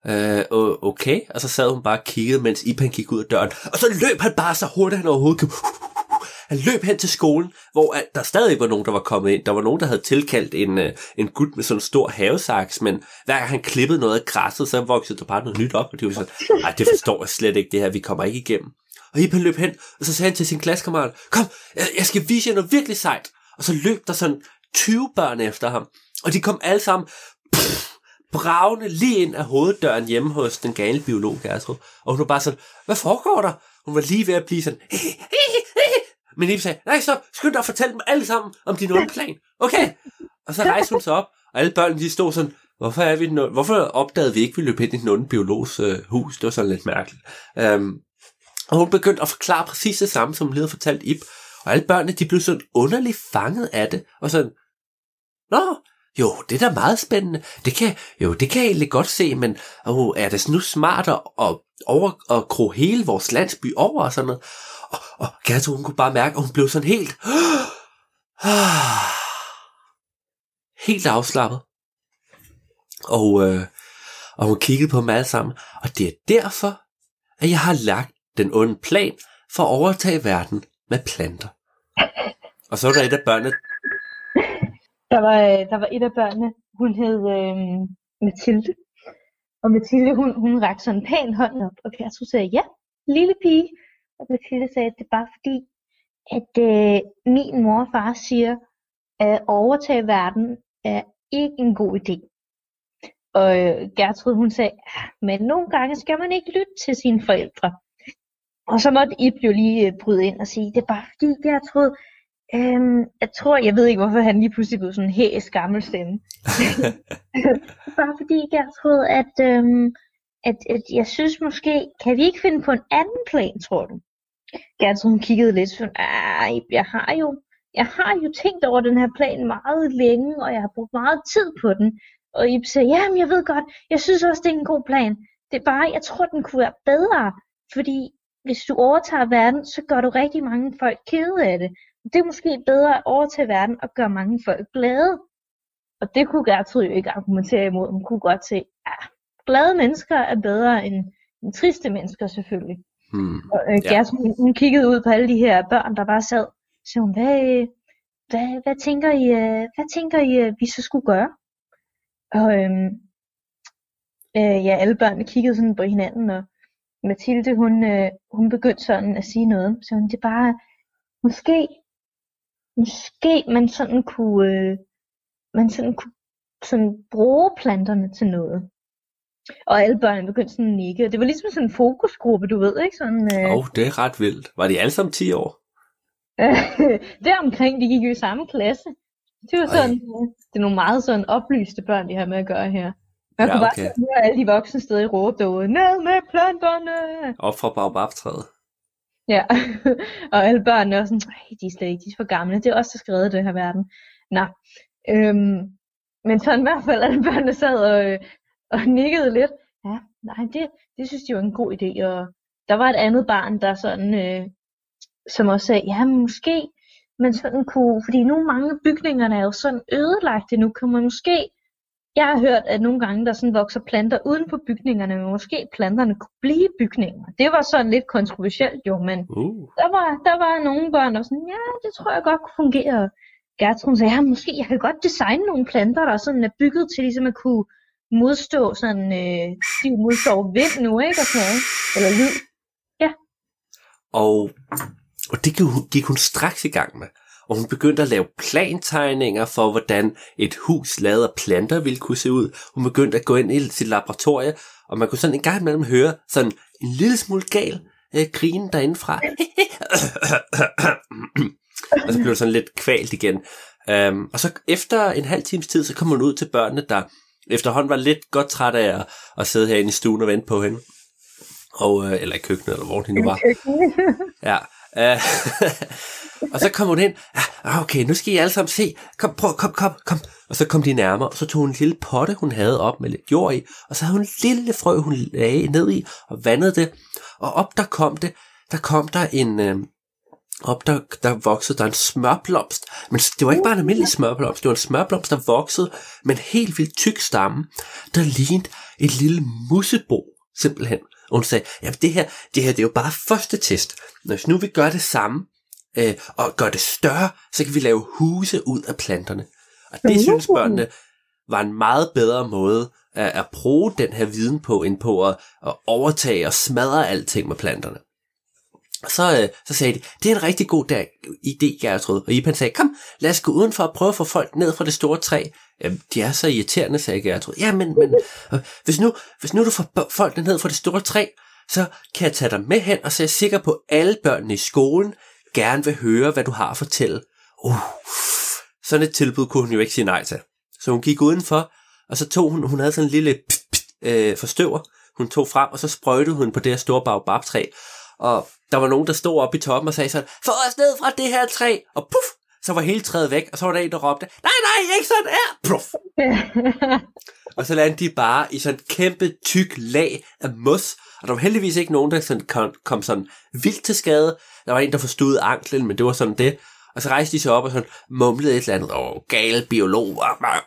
Øh, okay. Og så sad hun bare og kiggede, mens Ipan gik ud af døren. Og så løb han bare så hurtigt, han overhovedet kunne. Han løb hen til skolen, hvor der stadig var nogen, der var kommet ind. Der var nogen, der havde tilkaldt en, øh, en gut med sådan en stor havesaks, men hver gang han klippede noget af græsset, så voksede der bare noget nyt op, og det var sådan, nej, det forstår jeg slet ikke, det her, vi kommer ikke igennem. Og Ipan løb hen, og så sagde han til sin klassekammerat, kom, jeg skal vise jer noget virkelig sejt. Og så løb der sådan 20 børn efter ham, og de kom alle sammen pff, bravende lige ind af hoveddøren hjemme hos den gale biolog Gertrud. Og hun var bare sådan, hvad foregår der? Hun var lige ved at blive sådan, men Eve sagde, nej, så skynd dig at fortælle dem alle sammen om din onde plan. Okay. Og så rejste hun sig op, og alle børnene de stod sådan, hvorfor, er vi den, hvorfor opdagede vi ikke, at vi løb ind i den onde biologs øh, hus? Det var sådan lidt mærkeligt. Um, og hun begyndte at forklare præcis det samme, som hun havde fortalt Ip. Og alle børnene, de blev sådan underligt fanget af det. Og sådan, nå, jo, det er da meget spændende. Det kan, jo, det kan jeg egentlig godt se, men oh, er det nu smart at, at over og kro hele vores landsby over og sådan noget. Og, og Gertrud, hun kunne bare mærke, at hun blev sådan helt... [gasps] helt afslappet. Og, øh, og hun kiggede på dem alle sammen. Og det er derfor, at jeg har lagt den onde plan for at overtage verden med planter. Og så var der et af børnene, Der var, øh, der var et af børnene, hun hed øh, Mathilde. Og Mathilde, hun, hun rakte sådan en pæn hånd op, og Gertrud sagde, ja, lille pige. Og Mathilde sagde, det er bare fordi, at øh, min mor og far siger, at overtage verden er ikke en god idé. Og øh, Gertrud, hun sagde, ah, men nogle gange skal man ikke lytte til sine forældre. Og så måtte Ib jo lige øh, bryde ind og sige, det er bare fordi, Gertrud, øhm, jeg tror, jeg ved ikke, hvorfor han lige pludselig blev sådan en hæs gammel stemme. [laughs] bare fordi, Gertrud, at, øhm, at, at jeg synes måske, kan vi ikke finde på en anden plan, tror du? Gertrud hun kiggede lidt sådan, "Ah, jeg har jo, jeg har jo tænkt over den her plan meget længe, og jeg har brugt meget tid på den. Og Ib sagde, jamen jeg ved godt, jeg synes også, det er en god plan. Det er bare, jeg tror, den kunne være bedre, fordi hvis du overtager verden, så gør du rigtig mange folk kede af det. Det er måske bedre at overtage verden og gøre mange folk glade. Og det kunne Gertrud jo ikke argumentere imod. Hun kunne godt se, at ja, glade mennesker er bedre end, end triste mennesker selvfølgelig. hmm, Og øh, Ja. Gertrud, hun, hun kiggede ud på alle de her børn, der bare sad. Så hun, hvad, hvad, hvad tænker I, øh, hvad tænker I, øh, vi så skulle gøre? Og øhm, øh, ja, alle børnene kiggede sådan på hinanden, og Mathilde, hun, øh, hun begyndte sådan at sige noget. Så hun, det er bare, måske, måske man sådan kunne, øh, man sådan kunne sådan bruge planterne til noget. Og alle børnene begyndte sådan at nikke. og Det var ligesom sådan en fokusgruppe, du ved, ikke? Sådan, øh, oh, det er ret vildt. Var de alle sammen 10 år? [laughs] deromkring, de gik jo i samme klasse. Det var Ej. sådan, øh, det er nogle meget sådan oplyste børn, de har med at gøre her. Man Ja, kunne bare okay. sådan høre alle de voksne stadig råbe derude, ned med planterne! Op fra baobabtræet. Ja, [laughs] og alle børnene er sådan, de er slet ikke, de er for gamle, det er også der skrevet den her verden. Nå, øhm, men sådan i hvert fald, alle børnene sad og, øh, og nikkede lidt. Ja, nej, det, det synes de var en god idé, og der var et andet barn, der sådan, øh, som også sagde, ja, måske men sådan kunne, fordi nu mange bygningerne er jo sådan ødelagte, nu kan man måske, jeg har hørt, at nogle gange der sådan vokser planter uden på bygningerne, men måske planterne kunne blive bygninger. Det var sådan lidt kontroversielt jo, men Uh. der var, der var nogle børn, der var sådan, ja, det tror jeg godt kunne fungere. Gertrud sagde, ja, måske jeg kan godt designe nogle planter, der sådan er bygget til ligesom at kunne modstå sådan, øh, de modstår vind nu, ikke? Og sådan noget. Eller lyd. Og, og det gik hun, gik hun straks i gang med. Og hun begyndte at lave plantegninger for, hvordan et hus lavet af planter ville kunne se ud. Hun begyndte at gå ind i sit laboratorie, og man kunne sådan en gang imellem høre sådan en lille smule gal øh, grine derindefra. og så blev det sådan lidt kvalt igen. Um, og så efter en halv times tid, så kom hun ud til børnene, der efterhånden var lidt godt træt af at, at sidde herinde i stuen og vente på hende. Og, øh, eller i køkkenet, eller hvor de nu var. Ja. Øh, [laughs] [laughs] og så kom hun ind. Ah, ah, okay, nu skal I alle sammen se. Kom, prøv, kom, kom, kom. Og så kom de nærmere, og så tog hun en lille potte, hun havde op med lidt jord i, og så havde hun en lille frø, hun lagde ned i, og vandede det. Og op der kom det, der kom der en, øh, op der, der voksede der en smørblomst. Men det var ikke bare en almindelig smørblomst, det var en smørblomst, der voksede med en helt vildt tyk stamme, der lignede et lille mussebo, simpelthen. Og hun sagde, ja, det her, det her det er jo bare første test. Hvis nu vi gør det samme, øh, og gør det større, så kan vi lave huse ud af planterne. Og det synes børnene var en meget bedre måde at, at bruge den her viden på, end på at, at overtage og smadre alting med planterne. Og så, øh, så sagde de, det er en rigtig god dag, idé, Gertrud. Og Ipan sagde, kom, lad os gå udenfor og prøve at få folk ned fra det store træ. Jamen, de er så irriterende, sagde Gertrud. Ja, men, men øh, hvis, nu, hvis nu du får folk ned fra det store træ, så kan jeg tage dig med hen, og så er jeg sikker på, at alle børnene i skolen gerne vil høre, hvad du har at fortælle. Uh, sådan et tilbud kunne hun jo ikke sige nej til. Så hun gik udenfor, og så tog hun, hun havde sådan en lille pst, pst, øh, forstøver, hun tog frem, og så sprøjtede hun på det her store baobabtræ. Og der var nogen, der stod oppe i toppen og sagde sådan, få os ned fra det her træ, og puff, så var hele træet væk, og så var der en, der råbte, nej, nej, ikke sådan her, puff. Og så landede de bare i sådan et kæmpe tyk lag af mos, og der var heldigvis ikke nogen, der sådan kom, kom sådan vildt til skade. Der var en, der forstod anklen, men det var sådan det. Og så rejste de sig op og sådan mumlede et eller andet. Åh, gale biolog.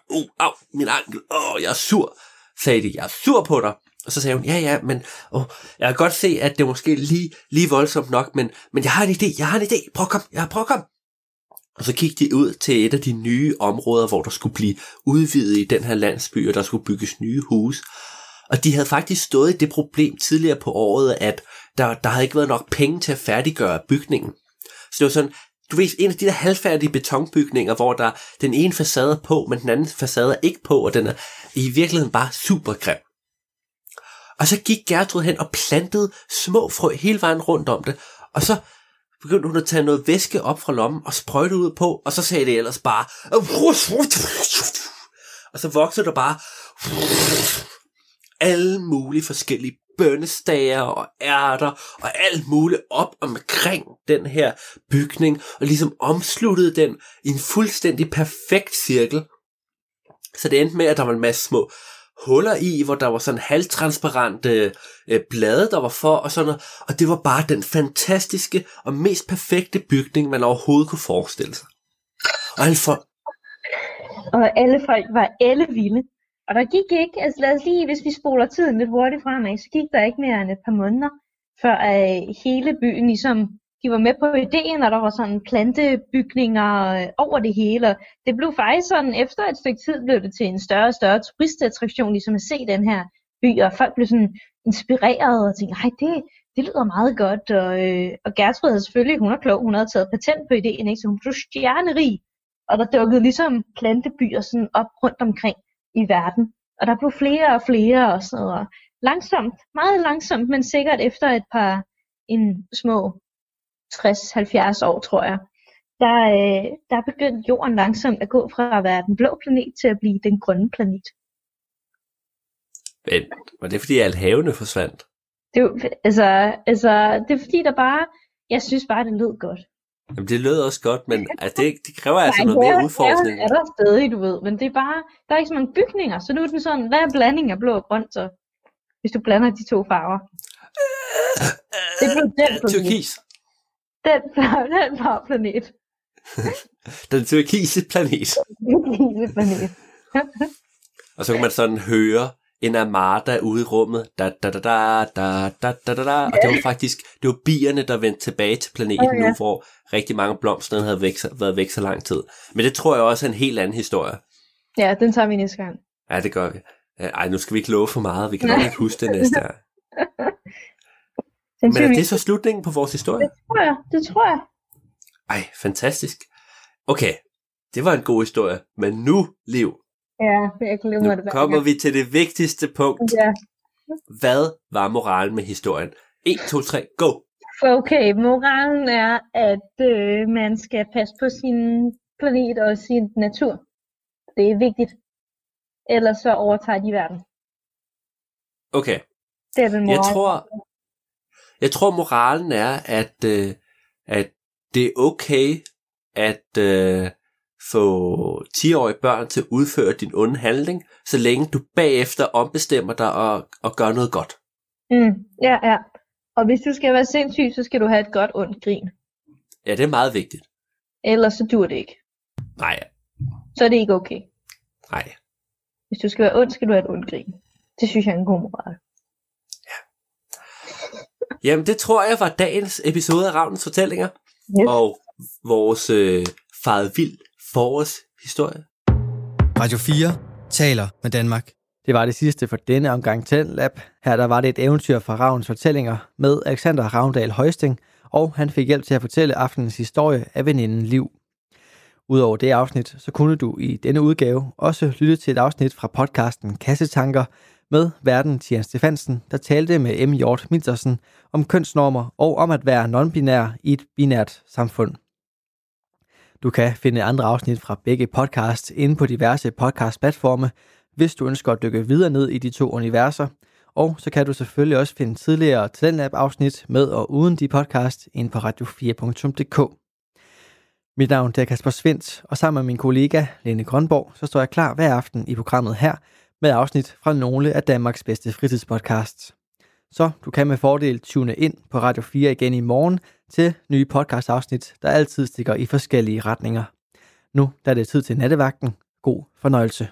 Uh, au, min ankel. Åh, jeg er sur. Sagde de, jeg er sur på dig. Og så sagde hun, ja, ja, men åh, jeg kan godt se, at det er måske lige, lige voldsomt nok, men, men jeg har en idé, jeg har en idé. Prøv at kom, jeg prøv at kom. Og så gik de ud til et af de nye områder, hvor der skulle blive udvidet i den her landsby, og der skulle bygges nye huse. Og de havde faktisk stået i det problem tidligere på året, at der, der havde ikke været nok penge til at færdiggøre bygningen. Så det var sådan, du ved, en af de der halvfærdige betonbygninger, hvor der den ene facade er på, men den anden facade er ikke på, og den er i virkeligheden bare super grim. Og så gik Gertrud hen og plantede små frø hele vejen rundt om det, og så begyndte hun at tage noget væske op fra lommen og sprøjte ud på, og så sagde det ellers bare, og så voksede der bare alle mulige forskellige bønnestager og ærter og alt muligt op omkring den her bygning, og ligesom omsluttede den i en fuldstændig perfekt cirkel. Så det endte med, at der var en masse små huller i, hvor der var sådan halvtransparente øh, blade, der var for, og sådan noget. Og det var bare den fantastiske og mest perfekte bygning, man overhovedet kunne forestille sig. Og alle folk... Og alle folk var alle vilde. Og der gik ikke, altså lad os lige, hvis vi spoler tiden lidt hurtigt fremad, så gik der ikke mere end et par måneder, før øh, hele byen ligesom, de var med på ideen, og der var sådan plantebygninger øh, over det hele. Det blev faktisk sådan, efter et stykke tid blev det til en større og større turistattraktion, ligesom at se den her by, og folk blev sådan inspireret og tænkte, nej, det, det lyder meget godt. Og, øh, og Gertrud havde selvfølgelig, hun er klog, hun havde taget patent på ideen, ikke? så hun blev stjernerig. Og der dukkede ligesom plantebyer sådan op rundt omkring i verden. Og der blev flere og flere og sådan noget. Langsomt, meget langsomt, men sikkert efter et par en små 60-70 år, tror jeg, der, øh, der begyndte jorden langsomt at gå fra at være den blå planet til at blive den grønne planet. Men var det fordi alt havene forsvandt? Det, er altså, altså, det er fordi, der bare, jeg synes bare, det lød godt. Jamen, det lød også godt, men altså, det, det kræver altså noget haven- mere udforskning. haven er der stadig, du ved, men det er bare, der er ikke så mange bygninger, så nu er den sådan, hvad er blanding af blå og grøn så? Hvis du blander de to farver. Det blev den [laughs] planet. Tyrkis. Den, [laughs] den blå [laughs] planet. Den tyrkise planet. Den planet. Og så kan man sådan høre en armada ude i rummet. Da, da, da, da, da, da, da, da, da. Og det var faktisk det var bierne, der vendte tilbage til planeten Åh, ja. nu, hvor rigtig mange blomster havde væk, været væk så lang tid. Men det tror jeg også er en helt anden historie. Ja, den tager vi næste gang. Ja, det gør vi. Ej, nu skal vi ikke love for meget. Vi kan nok ikke huske det næste gang. [laughs] Men er det så slutningen på vores historie? Det tror jeg, det tror jeg. Ej, fantastisk. Okay, det var en god historie. Men nu, Liv, Ja, jeg glemmer nu det hver kommer vi til det vigtigste punkt. Ja. Hvad var moralen med historien? 1, 2, 3, go! Okay, moralen er, at øh, man skal passe på sin planet og sin natur. Det er vigtigt. Ellers så overtager de verden. Okay, Det er den moral. jeg tror, jeg tror moralen er, at, øh, at det er okay at øh, få 10-årige børn til at udføre din onde handling, så længe du bagefter ombestemmer dig og, og gør noget godt. Mm, ja, ja. Og hvis du skal være sindssyg, så skal du have et godt ondt grin. Ja, det er meget vigtigt. Ellers så dur det ikke. Nej, Så er det ikke okay. nej. Hvis du skal være ond, skal du have et ondt grin. Det synes jeg er en god moral. Jamen, det tror jeg var dagens episode af Ravnens Fortællinger. Yes. Og vores øh, faret vild forårshistorie. Radio 4 taler med Danmark. Det var det sidste for denne omgang Lab. Her der var det et eventyr fra Ravns fortællinger med Alexander Ravndal Højsting, og han fik hjælp til at fortælle aftenens historie af veninden Liv. Udover det afsnit, så kunne du i denne udgave også lytte til et afsnit fra podcasten Kassetanker med verden Tian Stefansen, der talte med M. Hjort Miltersen om kønsnormer og om at være non-binær i et binært samfund. Du kan finde andre afsnit fra begge podcasts inde på diverse podcast-platforme, hvis du ønsker at dykke videre ned i de to universer. Og så kan du selvfølgelig også finde tidligere Talentlab-afsnit med og uden de podcast inde på radio4.dk. Mit navn er Kasper Svendt, og sammen med min kollega Lene Grønborg, så står jeg klar hver aften i programmet her med afsnit fra nogle af Danmarks bedste fritidspodcasts. så du kan med fordel tune ind på Radio 4 igen i morgen til nye podcast-afsnit, der altid stikker i forskellige retninger. Nu der er det tid til nattevagten. God fornøjelse.